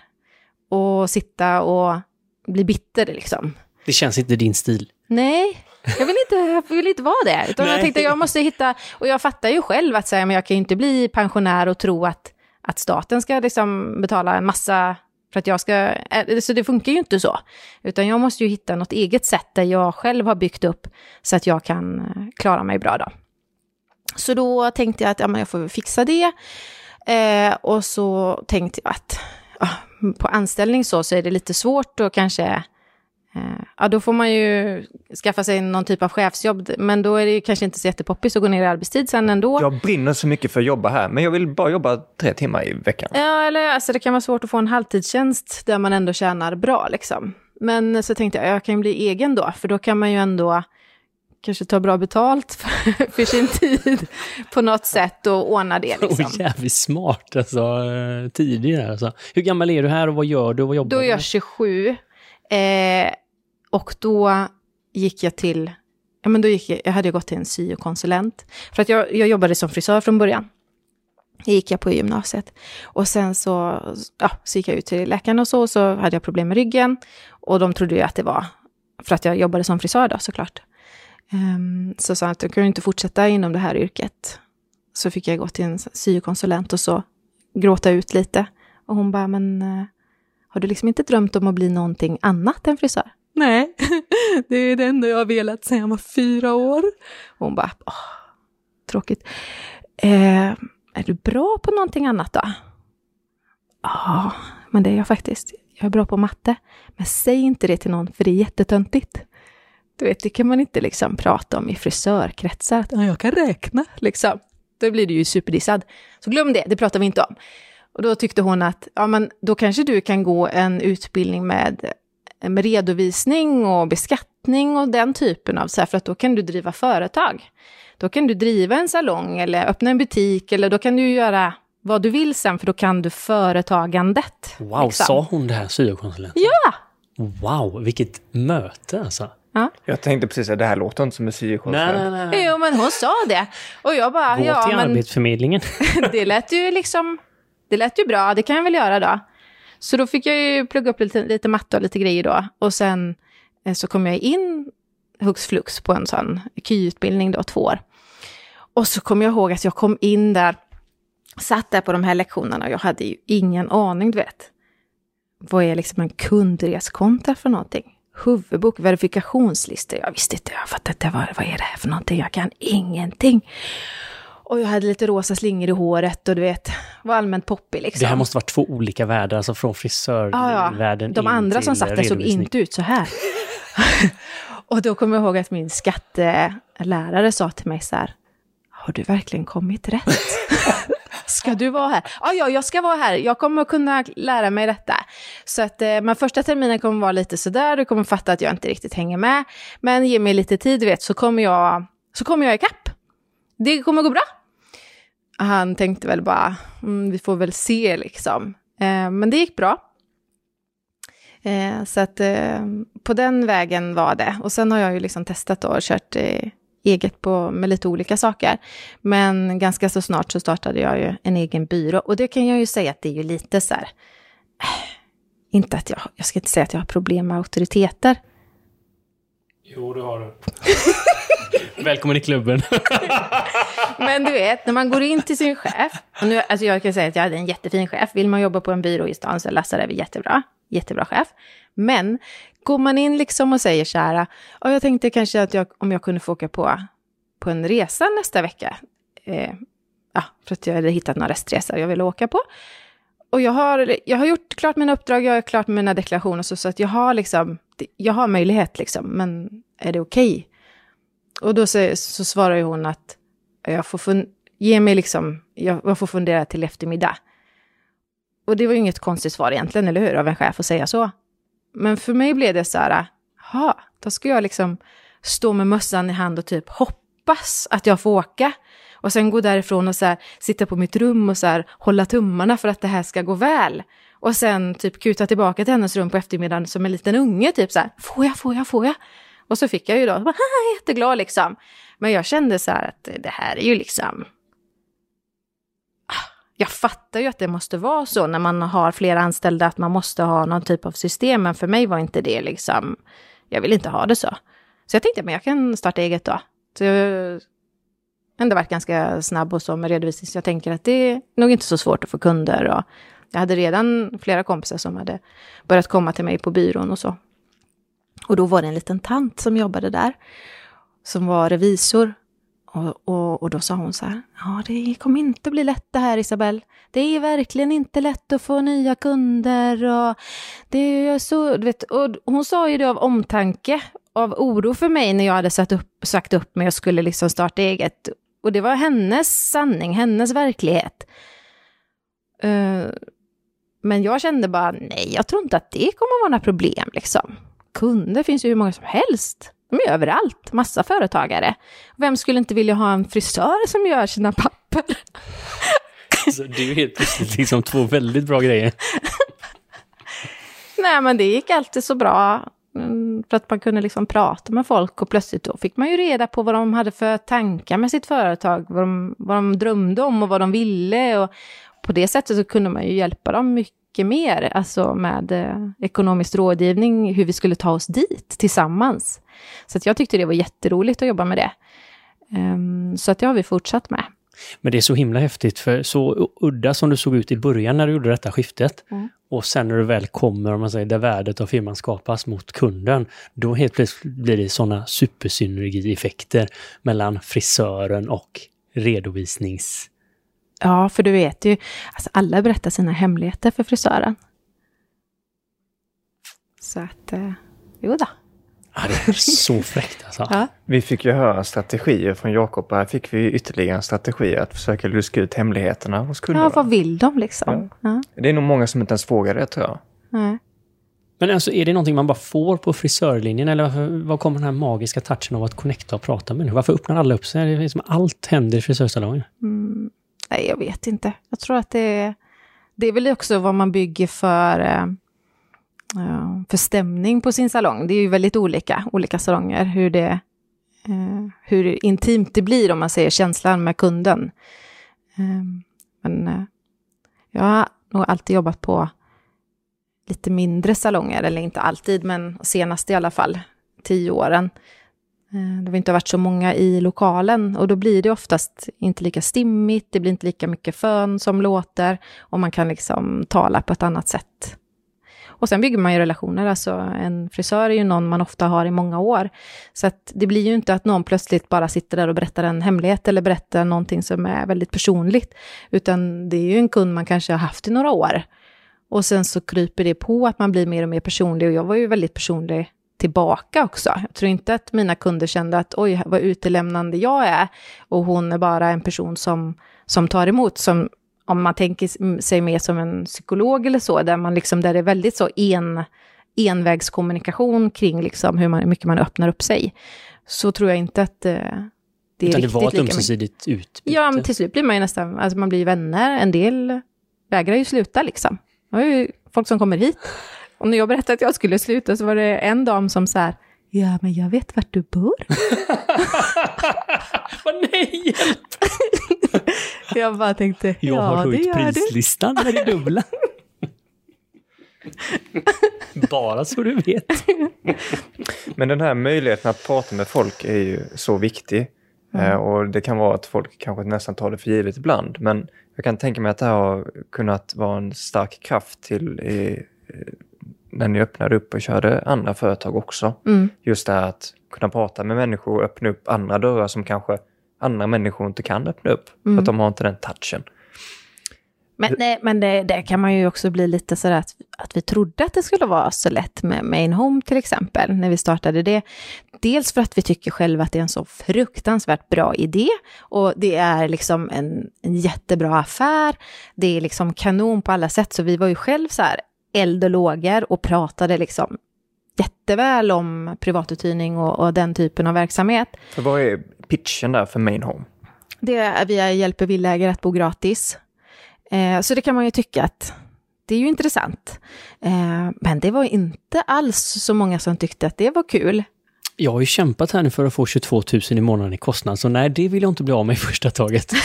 och sitta och bli bitter liksom. Det känns inte din stil. Nej, jag vill inte, jag vill inte vara det. Utan jag tänkte jag måste hitta, och jag fattar ju själv att säga, men jag kan ju inte bli pensionär och tro att, att staten ska liksom betala en massa för att jag ska, eh, så det funkar ju inte så. Utan jag måste ju hitta något eget sätt där jag själv har byggt upp så att jag kan eh, klara mig bra då. Så då tänkte jag att ja, men jag får fixa det. Eh, och så tänkte jag att ja, på anställning så, så är det lite svårt och kanske Eh, Ja, då får man ju skaffa sig någon typ av chefsjobb, men då är det ju kanske inte så jättepoppis att gå ner i arbetstid sen ändå. Jag brinner så mycket för att jobba här, men jag vill bara jobba tre timmar i veckan. Ja, eller alltså det kan vara svårt att få en halvtidstjänst där man ändå tjänar bra liksom. Men så tänkte jag, jag kan bli egen då, för då kan man ju ändå kanske ta bra betalt för, för sin tid på något sätt och ordna det liksom. Och jävligt smart alltså, eh, tidig där alltså. Hur gammal är du här och vad gör du och vad jobbar Då är jag med? 27. Eh, och då gick jag till, ja men då gick jag, jag hade gått till en syokonsulent. För att jag, jag jobbade som frisör från början. Det gick jag på gymnasiet. Och sen så, ja, så gick jag ut till läkaren och så, och så hade jag problem med ryggen. Och de trodde ju att det var för att jag jobbade som frisör då såklart. Um, så sa han att jag kunde inte fortsätta inom det här yrket. Så fick jag gå till en syokonsulent och så gråta ut lite. Och hon bara, men eh, har du liksom inte drömt om att bli någonting annat än frisör? Nej, det är det enda jag har velat sedan jag var fyra år. Och hon bara, åh, tråkigt. Eh, är du bra på någonting annat då? Ja, men det är jag faktiskt. Jag är bra på matte. Men säg inte det till någon, för det är jättetöntigt. Du vet, det kan man inte liksom prata om i frisörkretsar. Att, "Ja, jag kan räkna, liksom. Då blir du ju superdissad. Så glöm det, det pratar vi inte om. Och då tyckte hon att, ja men då kanske du kan gå en utbildning med, med redovisning och beskattning och den typen av, så här, för att då kan du driva företag. Då kan du driva en salong eller öppna en butik eller då kan du göra vad du vill sen, för då kan du företagandet. Wow, liksom. sa hon det här syokonsulenten? Ja! Wow, vilket möte alltså. Jag tänkte precis att det här låter inte som en syokonsulent. Nej, nej, nej. Jo, men hon sa det. Och jag bara, Gå ja till men Arbetsförmedlingen. det lät ju liksom, det lät ju bra, det kan jag väl göra då. Så då fick jag ju plugga upp lite, lite matte och lite grejer då. Och sen eh, så kom jag in hux flux på en sån KY-utbildning då, två år. Och så kommer jag ihåg att jag kom in där, satt där på de här lektionerna och jag hade ju ingen aning, du vet. Vad är liksom en kundreskonta för någonting? Huvudbok, verifikationslistor. Jag visste inte, jag fattade inte vad, vad är det här för någonting? Jag kan ingenting. Och jag hade lite rosa slingor i håret och du vet, var allmänt poppig liksom. Det här måste vara två olika världar, alltså från Ja, frisörvärlden ja. De in andra som satt där såg inte ut så här. och då kommer jag ihåg att min skattelärare sa till mig så här, har du verkligen kommit rätt? ska du vara här? Ja, ja, jag ska vara här. Jag kommer att kunna lära mig detta. Så att, eh, men första terminen kommer vara lite sådär, du kommer fatta att jag inte riktigt hänger med. Men ge mig lite tid, du vet, så kommer jag, så kommer jag ikapp. Det kommer gå bra. Han tänkte väl bara, mm, vi får väl se liksom. Eh, men det gick bra. Eh, så att eh, på den vägen var det. Och sen har jag ju liksom testat och kört eh, eget på, med lite olika saker. Men ganska så snart så startade jag ju en egen byrå. Och det kan jag ju säga att det är ju lite så här, eh, inte att jag, jag ska inte säga att jag har problem med auktoriteter. Jo, det har du. Välkommen i klubben. Men du vet, när man går in till sin chef, och nu, alltså jag kan säga att jag hade en jättefin chef. Vill man jobba på en byrå i stan så är Lasse Räve jättebra. Jättebra chef. Men går man in liksom och säger så här, och jag tänkte kanske att jag, om jag kunde få åka på, på en resa nästa vecka. Eh, ja, för att jag hade hittat några restresor jag ville åka på. Och jag har, jag har gjort klart mina uppdrag, jag har klart mina deklarationer, så, så att jag har liksom, jag har möjlighet liksom, men är det okej? Och då så, så svarar ju hon att jag får, fun- ge mig liksom, jag, jag får fundera till eftermiddag. Och det var ju inget konstigt svar egentligen, eller hur, av en chef att säga så. Men för mig blev det så här, jaha, då ska jag liksom stå med mössan i hand och typ hoppas att jag får åka. Och sen gå därifrån och så här, sitta på mitt rum och så här, hålla tummarna för att det här ska gå väl. Och sen typ kuta tillbaka till hennes rum på eftermiddagen som en liten unge, typ så här, får jag, får jag, får jag? Och så fick jag ju då, Jag "Haha, jätteglad liksom. Men jag kände så här att det här är ju liksom... Ah, jag fattar ju att det måste vara så när man har flera anställda, att man måste ha någon typ av system. Men för mig var inte det liksom, jag vill inte ha det så. Så jag tänkte, men jag kan starta eget då. Så jag har ändå varit ganska snabb och så med redovisning. Så jag tänker att det är nog inte så svårt att få kunder. Och jag hade redan flera kompisar som hade börjat komma till mig på byrån och så. Och då var det en liten tant som jobbade där, som var revisor. Och, och, och då sa hon så här, ja det kommer inte bli lätt det här Isabelle. Det är verkligen inte lätt att få nya kunder och det är så, du vet, och hon sa ju det av omtanke, av oro för mig när jag hade satt upp, sagt upp mig och skulle liksom starta eget. Och det var hennes sanning, hennes verklighet. Uh, men jag kände bara, nej, jag tror inte att det kommer vara några problem liksom. Kunder finns ju hur många som helst. De är överallt, massa företagare. Vem skulle inte vilja ha en frisör som gör sina papper? Så det är ju helt plötsligt liksom två väldigt bra grejer. Nej, men det gick alltid så bra. Mm, För att man kunde liksom prata med folk och plötsligt då fick man ju reda på vad de hade för tankar med sitt företag, vad de, vad de drömde om och vad de ville. Och på det sättet så kunde man ju hjälpa dem mycket mer, alltså med eh, ekonomisk rådgivning, hur vi skulle ta oss dit tillsammans. Så jag tyckte det var jätteroligt att jobba med det. Ehm, så att det har vi fortsatt med. Men det är så himla häftigt, för så udda som du såg ut i början när du gjorde detta skiftet, Mm. och sen när du väl kommer, om man säger, där värdet av firman skapas mot kunden, då helt plötsligt blir det sådana supersynergieffekter mellan frisören och redovisnings... Ja, för du vet ju, alltså alla berättar sina hemligheter för frisören. Så att, eh, jo då. Ja, det är så fräckt alltså. Ja. Vi fick ju höra strategier från Jakob och här fick vi ytterligare en strategi att försöka luska ut hemligheterna hos kunderna. ja, vad vill de liksom? Ja. Det är nog många som inte ens frågar det tror jag. nej. Men alltså, är det någonting man bara får på frisörlinjen, eller varför, var kommer den här magiska touchen av att connecta och prata med människor? Varför öppnar alla upp sig? Det är som allt händer i frisörsalongen. Mm, nej, jag vet inte. Jag tror att det är, det är väl också vad man bygger för, eh, eh, för stämning på sin salong. Det är ju väldigt olika, olika salonger, hur det eh, hur intimt det blir om man säger känslan med kunden. Men jag har nog alltid jobbat på lite mindre salonger, eller inte alltid, men senast i alla fall, tio åren. Eh, det har inte varit så många i lokalen och då blir det oftast inte lika stimmigt, det blir inte lika mycket fön som låter och man kan liksom tala på ett annat sätt. Och sen bygger man ju relationer, alltså en frisör är ju någon man ofta har i många år. Så att det blir ju inte att någon plötsligt bara sitter där och berättar en hemlighet eller berättar någonting som är väldigt personligt, utan det är ju en kund man kanske har haft i några år. Och sen så kryper det på att man blir mer och mer personlig och jag var ju väldigt personlig tillbaka också. Jag tror inte att mina kunder kände att oj, vad utelämnande jag är och hon är bara en person som, som tar emot, som om man tänker sig mer som en psykolog eller så, där, man liksom, där det är väldigt så en, envägskommunikation kring liksom hur, man, hur mycket man öppnar upp sig, så tror jag inte att eh, det är Utan riktigt det var ett ömsesidigt utbyte? Ja, men till slut blir man ju nästan, alltså man blir vänner. En del vägrar ju sluta liksom. Det är ju folk som kommer hit. Och när jag berättade att jag skulle sluta så var det en dam som så här, ja men jag vet vart du bor. Vad nej, hjälp! jag bara tänkte, jag ja har höjt prislistan med det dubbla. Bara så du vet. Men den här möjligheten att prata med folk är ju så viktig. Mm. Och det kan vara att folk kanske nästan tar det för givet ibland. Men jag kan tänka mig att det här har kunnat vara en stark kraft till i, när ni öppnade upp och körde andra företag också. Mm. Just det här att kunna prata med människor och öppna upp andra dörrar som kanske andra människor inte kan öppna upp. Mm. För att de har inte den touchen. Men, nej, men det, det, kan man ju också bli lite sådär att, att vi trodde att det skulle vara så lätt med Main Home till exempel, när vi startade det. Dels för att vi tycker själva att det är en så fruktansvärt bra idé och det är liksom en, en jättebra affär. Det är liksom kanon på alla sätt, så vi var ju själv så här eld och lågor och pratade liksom jätteväl om privatuthyrning och, och den typen av verksamhet. För vad är pitchen där för Main Home? Det är, vi hjälper villägare att bo gratis. Eh, så det kan man ju tycka att det är ju intressant. Eh, men det var inte alls så många som tyckte att det var kul. Jag har ju kämpat här nu för att få 22 000 i månaden i kostnad, så nej, det vill jag inte bli av med i första taget.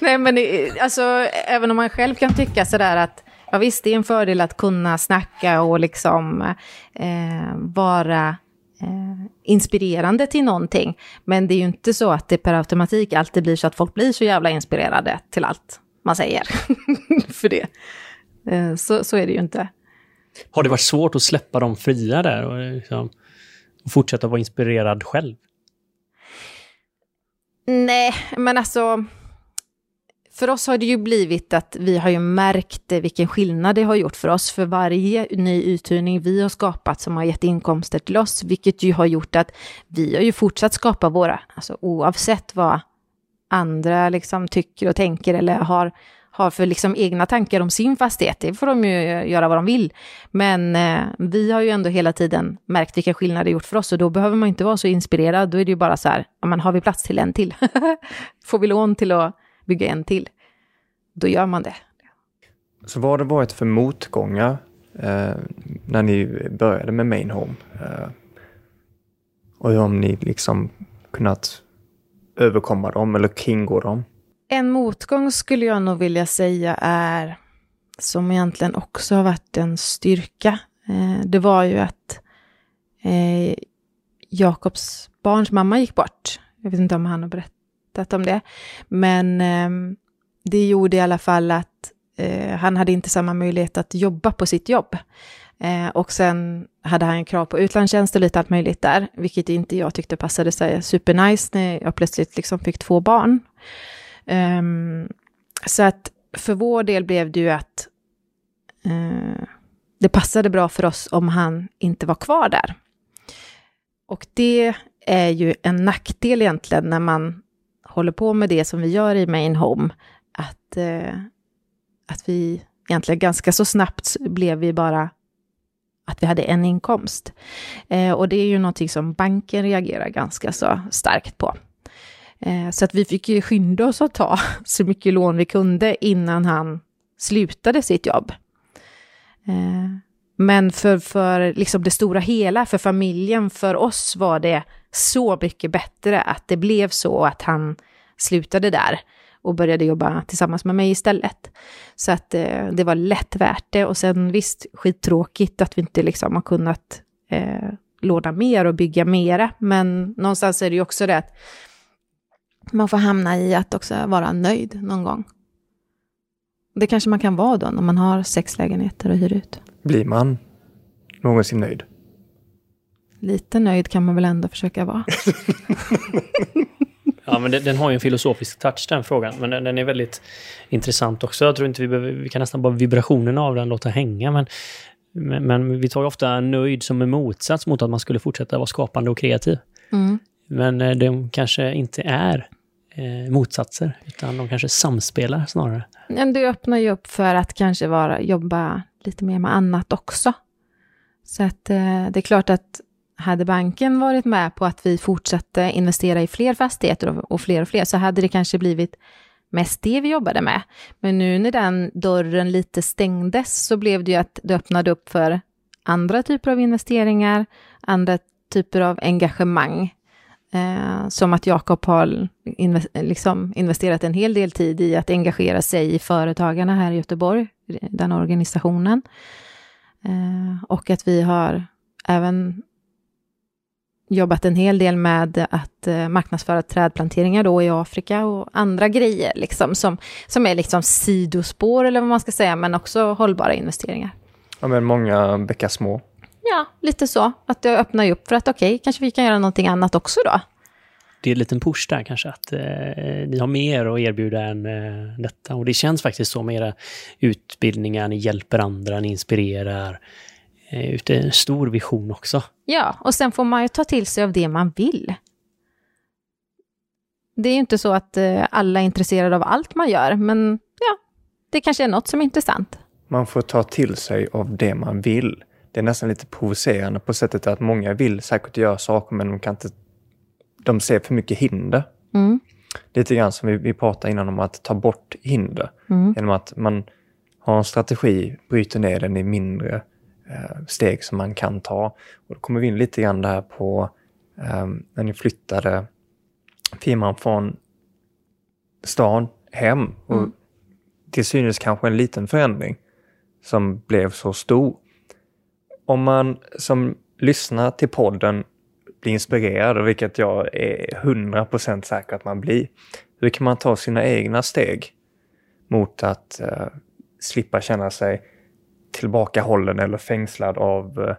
nej, men alltså, även om man själv kan tycka sådär att ja, visst, det är en fördel att kunna snacka och liksom eh, vara eh, inspirerande till någonting. Men det är ju inte så att det per automatik alltid blir så att folk blir så jävla inspirerade till allt man säger. För det. Eh, så, så är det ju inte. Har det varit svårt att släppa dem fria där och, liksom, och fortsätta vara inspirerad själv? Nej, men alltså för oss har det ju blivit att vi har ju märkt vilken skillnad det har gjort för oss. För varje ny uthyrning vi har skapat som har gett inkomster till oss, vilket ju har gjort att vi har ju fortsatt skapa våra, alltså oavsett vad andra liksom tycker och tänker eller har, har för liksom egna tankar om sin fastighet, det får de ju göra vad de vill. Men eh, vi har ju ändå hela tiden märkt vilka skillnader det gjort för oss. Och då behöver man inte vara så inspirerad, då är det ju bara så här, ja men har vi plats till en till? får vi lån till att bygga en till, då gör man det. Så vad har det varit för motgångar eh, när ni började med Main Home? Eh, och hur har ni liksom kunnat överkomma dem eller kringgå dem? En motgång skulle jag nog vilja säga är, som egentligen också har varit en styrka, eh, det var ju att eh, Jakobs barns mamma gick bort. Jag vet inte om han har berättat berättat om det. Men eh, det gjorde i alla fall att eh, han hade inte samma möjlighet att jobba på sitt jobb. Eh, och sen hade han krav på utlandstjänst och lite allt möjligt där, vilket inte jag tyckte passade sig supernice när jag plötsligt liksom fick två barn. Um, så att för vår del blev det ju att uh, det passade bra för oss om han inte var kvar där. Och det är ju en nackdel egentligen när man håller på med det som vi gör i Main Home, att, eh, att vi egentligen ganska så snabbt blev vi bara att vi hade en inkomst. Eh, och det är ju någonting som banken reagerar ganska så starkt på. Eh, så att vi fick ju skynda oss att ta så mycket lån vi kunde innan han slutade sitt jobb. Eh, men för, för liksom det stora hela, för familjen, för oss var det så mycket bättre att det blev så att han slutade där och började jobba tillsammans med mig istället. Så att eh, det var lätt värt det. Och sen visst, skittråkigt att vi inte liksom har kunnat eh, låna mer och bygga mera. Men någonstans är det ju också det att man får hamna i att också vara nöjd någon gång. Det kanske man kan vara då när man har sex lägenheter och hyr ut. Blir man någonsin nöjd? Lite nöjd kan man väl ändå försöka vara. Ja, men den, den, har ju en filosofisk touch den frågan, men den, den, är väldigt intressant också. Jag tror inte vi behöver, vi kan nästan bara vibrationen av den låta hänga, men, men, men vi tar ju ofta nöjd som en motsats mot att man skulle fortsätta vara skapande och kreativ. Mm. Men eh, de kanske inte är eh, motsatser, utan de kanske samspelar snarare. Men det öppnar ju upp för att kanske vara, jobba lite mer med annat också. Så att eh, det är klart att hade banken varit med på att vi fortsatte investera i fler fastigheter och, fler och fler så hade det kanske blivit mest det vi jobbade med. Men nu när den dörren lite stängdes så blev det ju att det öppnade upp för andra typer av investeringar, andra typer av engagemang. Eh, som att Jakob har inve liksom investerat en hel del tid i att engagera sig i Företagarna här i Göteborg, den organisationen. Eh, och att vi har även jobbat en hel del med att eh, marknadsföra trädplanteringar då i Afrika och andra grejer liksom, som, som är liksom sidospår eller vad man ska säga, men också hållbara investeringar. Ja, men många bäckar små. Ja, lite så. Att det öppnar upp för att okej, okay, kanske vi kan göra någonting annat också då. Det är en liten push där kanske, att eh, ni har mer att erbjuda än eh, detta. Och det känns faktiskt så med era utbildningar, ni hjälper andra, ni inspirerar. Eh, ute en stor vision också. Ja, och sen får man ju ta till sig av det man vill. Det är ju inte så att eh, alla är intresserade av allt man gör, men ja, det kanske är något som är intressant. Man får ta till sig av det man vill. Det är nästan lite provocerande på sättet att många vill säkert göra saker, men de kan inte... De ser för mycket hinder. Mm. Lite grann som vi, vi pratade innan om att ta bort hinder. Mm. Genom att man har en strategi, bryter ner den i mindre Eh, steg som man kan ta. Och då kommer vi in lite grann där på um, när ni flyttade firman från stan hem. Och mm. Till synes kanske en liten förändring som blev så stor. Om man som lyssnar till podden blir inspirerad, vilket jag är 100% säker att man blir, hur kan man ta sina egna steg mot att uh, slippa känna sig tillbakahållen eller fängslad av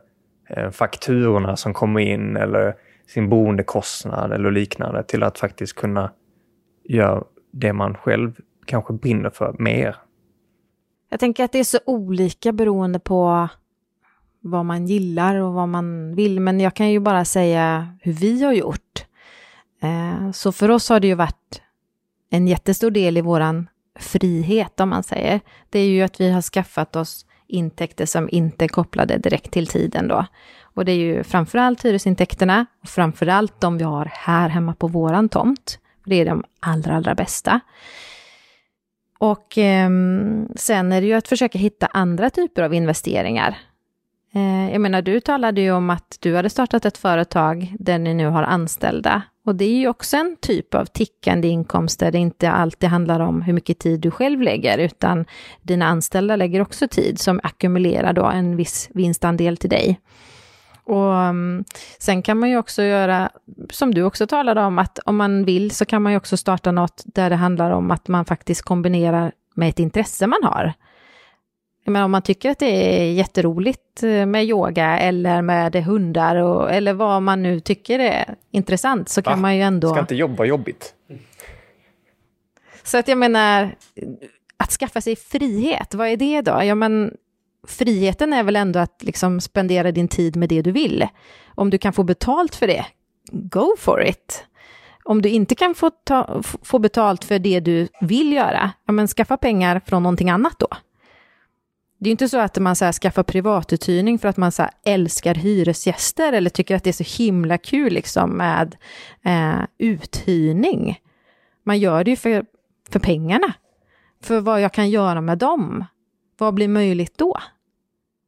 uh, fakturorna som kommer in eller sin boendekostnad eller liknande till att faktiskt kunna göra det man själv kanske brinner för mer. Jag tänker att det är så olika beroende på vad man gillar och vad man vill, men jag kan ju bara säga hur vi har gjort. Eh, så för oss har det ju varit en jättestor del i våran frihet, om man säger. Det är ju att vi har skaffat oss intäkter som inte är kopplade direkt till tiden då. Och det är ju framförallt hyresintäkterna och framförallt de vi har här hemma på våran tomt. Det är de allra, allra bästa. Och eh, sen är det ju att försöka hitta andra typer av investeringar. Eh, jag menar, du talade ju om att du hade startat ett företag där ni nu har anställda. Och det är ju också en typ av tickande inkomst där det inte alltid handlar om hur mycket tid du själv lägger, utan dina anställda lägger också tid som ackumulerar då en viss vinstandel till dig. Och mm, sen kan man ju också göra, som du också talade om, att om man vill så kan man ju också starta något där det handlar om att man faktiskt kombinerar med ett intresse man har. Men om man tycker att det är jätteroligt eh, med yoga eller med hundar och, eller vad man nu tycker är intressant så kan man ju ändå... Ska inte jobba jobbigt? Så att jag menar, att skaffa sig frihet, vad är det då? Ja men friheten är väl ändå att liksom spendera din tid med det du vill. Om du kan få betalt för det, go for it. Om du inte kan få, ta, få betalt för det du vill göra, ja men skaffa pengar från någonting annat då. Det är inte så att man så här skaffar privatuthyrning för att man så älskar hyresgäster eller tycker att det är så himla kul liksom med eh, uthyrning. Man gör det ju för, för pengarna. För vad jag kan göra med dem. Vad blir möjligt då?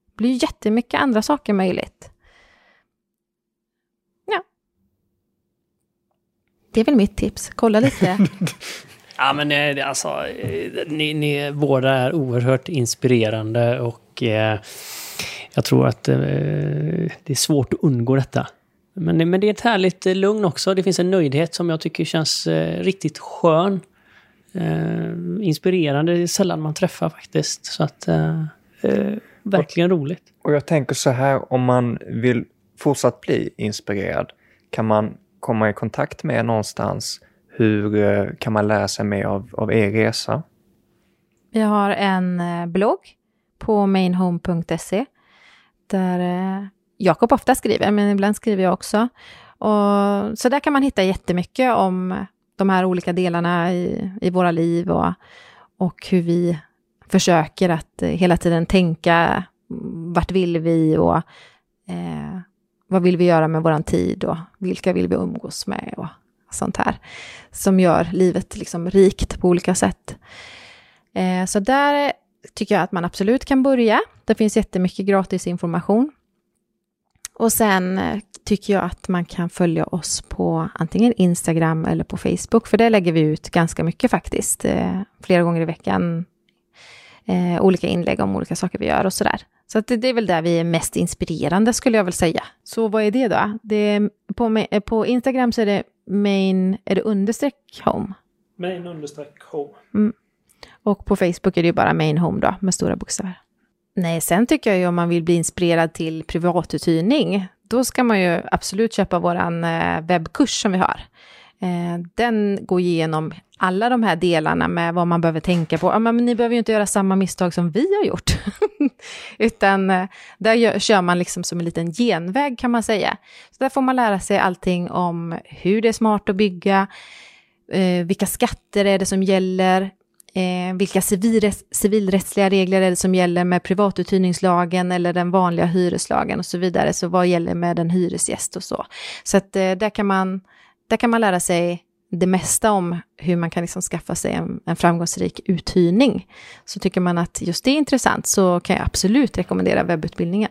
Det blir jättemycket andra saker möjligt. Ja. Det är väl mitt tips. Kolla lite. Ja, men eh, alltså, eh, ni, ni båda är oerhört inspirerande och eh, jag tror att eh, det är svårt att undgå detta. Men, men det är ett härligt eh, lugn också. Det finns en nöjdhet som jag tycker känns eh, riktigt skön. Eh, inspirerande. Det är sällan man träffar faktiskt. Så att, verkligen roligt. Och jag tänker så här, om man vill fortsatt bli inspirerad, kan man komma i kontakt med någonstans hur eh, kan man lära sig mer av, av er resa? Vi har en eh, blogg på mainhome.se där eh, Jakob ofta skriver, men ibland skriver jag också. Och, så där kan man hitta jättemycket om de här olika delarna i, i våra liv och, och hur vi försöker att hela tiden tänka mm, vart vill vi och eh, vad vill vi göra med vår tid och vilka vill vi umgås med och sånt här. Som gör livet liksom rikt på olika sätt. Eh, så där tycker jag att man absolut kan börja. Det finns jättemycket gratis information. Och sen eh, tycker jag att man kan följa oss på antingen Instagram eller på Facebook, för där lägger vi ut ganska mycket faktiskt. Eh, flera gånger i veckan. Eh, olika inlägg om olika saker vi gör och sådär. Så att det, det, är väl där vi är mest inspirerande skulle jag väl säga. Så vad är det då? Det är, på, på Instagram så är det main, är det understreck home? Main understreck home. Mm. Och på Facebook är det ju bara main home då, med stora bokstäver. Nej, sen tycker jag ju om man vill bli inspirerad till privatuthyrning, då ska man ju absolut köpa våran eh, webbkurs som vi har. Eh, den går igenom alla de här delarna med vad man behöver tänka på. men ni behöver ju inte göra samma misstag som vi har gjort. Utan eh, där gör, kör man liksom som en liten genväg kan man säga. Så där får man lära sig allting om hur det är smart att bygga, eh, vilka skatter är det som gäller, eh, vilka civilrätts, civilrättsliga regler är det som gäller med privatuthyrningslagen eller den vanliga hyreslagen och så vidare. Så vad gäller med en hyresgäst och så. Så att eh, där kan man där kan man lära sig det mesta om hur man kan liksom skaffa sig en, en framgångsrik uthyrning. Så tycker man att just det är intressant så kan jag absolut rekommendera webbutbildningen.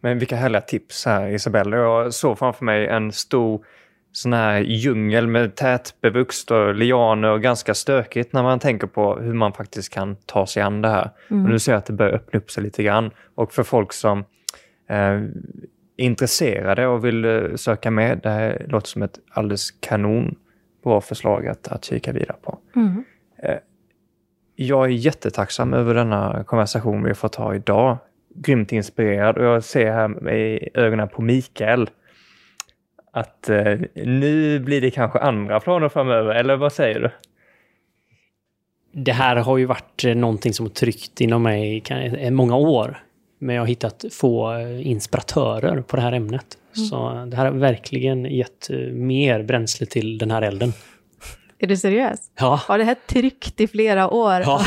Men vilka härliga tips här Isabella. Jag såg framför mig en stor sån här djungel med tätbevuxet och lianer och ganska stökigt när man tänker på hur man faktiskt kan ta sig an det här. Mm. Och nu ser jag att det börjar öppna upp sig lite grann. Och för folk som eh, intresserade och vill eh, söka med, det här låter som ett alldeles kanon bra förslag att, att kika vidare på. Mm. Eh, jag är jättetacksam över denna konversation vi har fått ha idag. Grymt inspirerad och jag ser här i ögonen på Mikael att eh, nu blir det kanske andra planer framöver, eller vad säger du? Det här har ju varit någonting som tryckt inom mig i många år. Men jag har hittat få eh, inspiratörer på det här ämnet. Mm. Så det här har verkligen gett eh, mer bränsle till den här elden. Är du seriös? Ja. Har det här tryckt i flera år? Ja.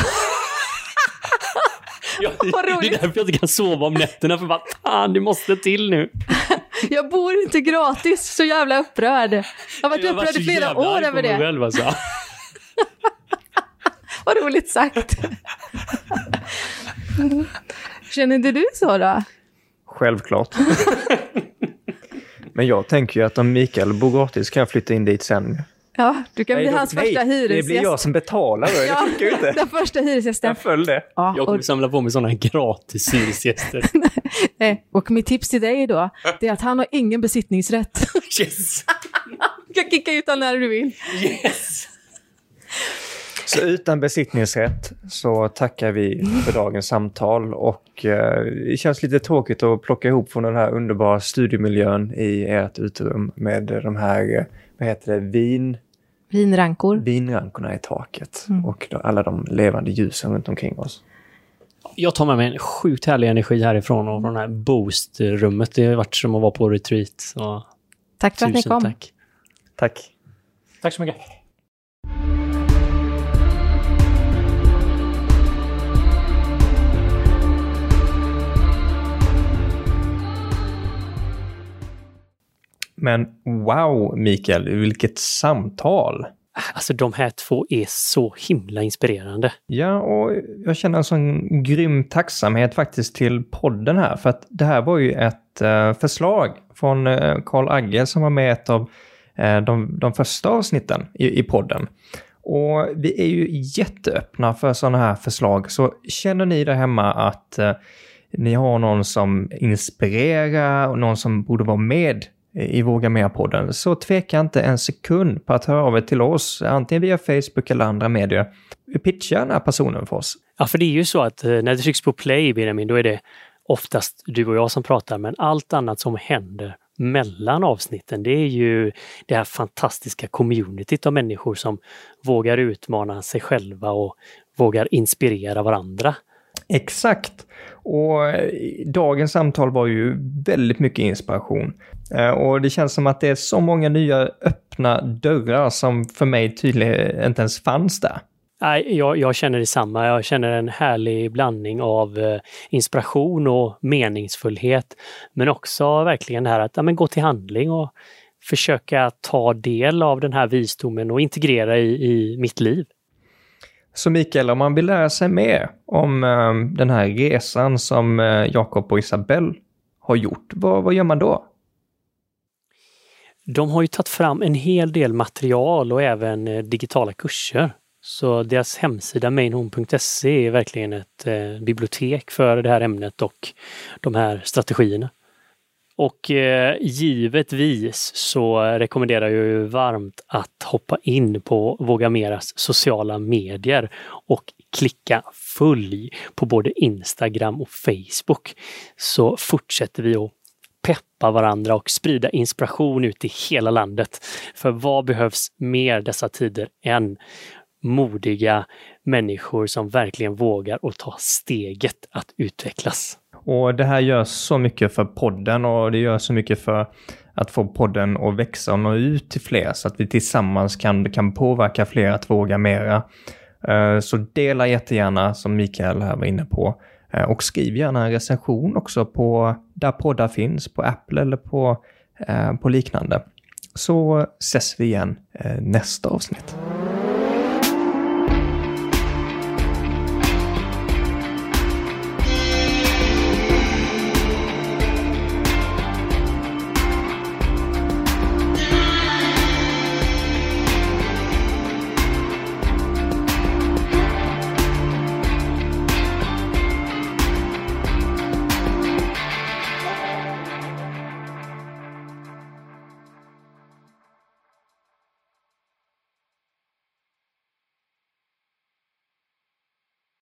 ja det, det är därför jag inte kan sova om nätterna, för bara fan, det måste till nu. jag bor inte gratis, så jävla upprörd. Jag har varit jag upprörd i flera år över det. Själv, alltså. Vad roligt sagt. Känner inte du så då? Självklart. Men jag tänker ju att om Mikael bor gratis kan jag flytta in dit sen. Ja, du kan nej, bli då, hans nej, första hyresgäst. det blir jag som betalar. Då. ja, det inte. Den första hyresgästen. Jag föll det. Ja, jag kommer och... samla på mig sådana gratis hyresgäster. nej, och mitt tips till dig då, det är att han har ingen besittningsrätt. Yes! du kan kicka ut honom när du vill. Yes! Så utan besittningsrätt så tackar vi för dagens samtal och eh, det känns lite tråkigt att plocka ihop från den här underbara studiemiljön i ert uterum med de här, eh, vad heter det, vin... Vinrankor. Vinrankorna i taket mm. och alla de levande ljusen runt omkring oss. Jag tar med mig en sjukt härlig energi härifrån och från det här boost-rummet. Det har varit som att vara på retreat. Så tack för att ni kom. Tack. Tack. Tack så mycket. Men wow, Mikael, vilket samtal! Alltså de här två är så himla inspirerande. Ja, och jag känner en sån grym tacksamhet faktiskt till podden här, för att det här var ju ett uh, förslag från uh, Karl Agge som var med i ett av uh, de, de första avsnitten i, i podden. Och vi är ju jätteöppna för sådana här förslag, så känner ni där hemma att ni har någon som inspirerar och någon som borde vara med i Våga Mer-podden, så tveka inte en sekund på att höra av er till oss, antingen via Facebook eller andra medier. Pitcha den här personen för oss. Ja, för det är ju så att eh, när det trycks på play, Benjamin, då är det oftast du och jag som pratar, men allt annat som händer mellan avsnitten, det är ju det här fantastiska communityt av människor som vågar utmana sig själva och vågar inspirera varandra. Exakt. Och eh, dagens samtal var ju väldigt mycket inspiration. Eh, och det känns som att det är så många nya öppna dörrar som för mig tydligen inte ens fanns där. Nej, jag, jag känner detsamma. Jag känner en härlig blandning av eh, inspiration och meningsfullhet. Men också verkligen det här att ja, men gå till handling och försöka ta del av den här visdomen och integrera i, i mitt liv. Så Mikael, om man vill lära sig mer om eh, den här resan som eh, Jakob och Isabelle har gjort, vad, vad gör man då? De har ju tagit fram en hel del material och även eh, digitala kurser. Så deras hemsida mainhome.se är verkligen ett eh, bibliotek för det här ämnet och de här strategierna. Och eh, givetvis så rekommenderar jag ju varmt att hoppa in på Våga Meras sociala medier och klicka följ på både Instagram och Facebook. Så fortsätter vi att peppa varandra och sprida inspiration ut i hela landet. För vad behövs mer dessa tider än modiga människor som verkligen vågar och ta steget att utvecklas? Och det här gör så mycket för podden och det gör så mycket för att få podden att växa och nå ut till fler så att vi tillsammans kan, kan påverka fler att våga mera. Eh, så dela jättegärna som Mikael här var inne på eh, och skriv gärna en recension också på där poddar finns, på Apple eller på, eh, på liknande. Så ses vi igen nästa avsnitt.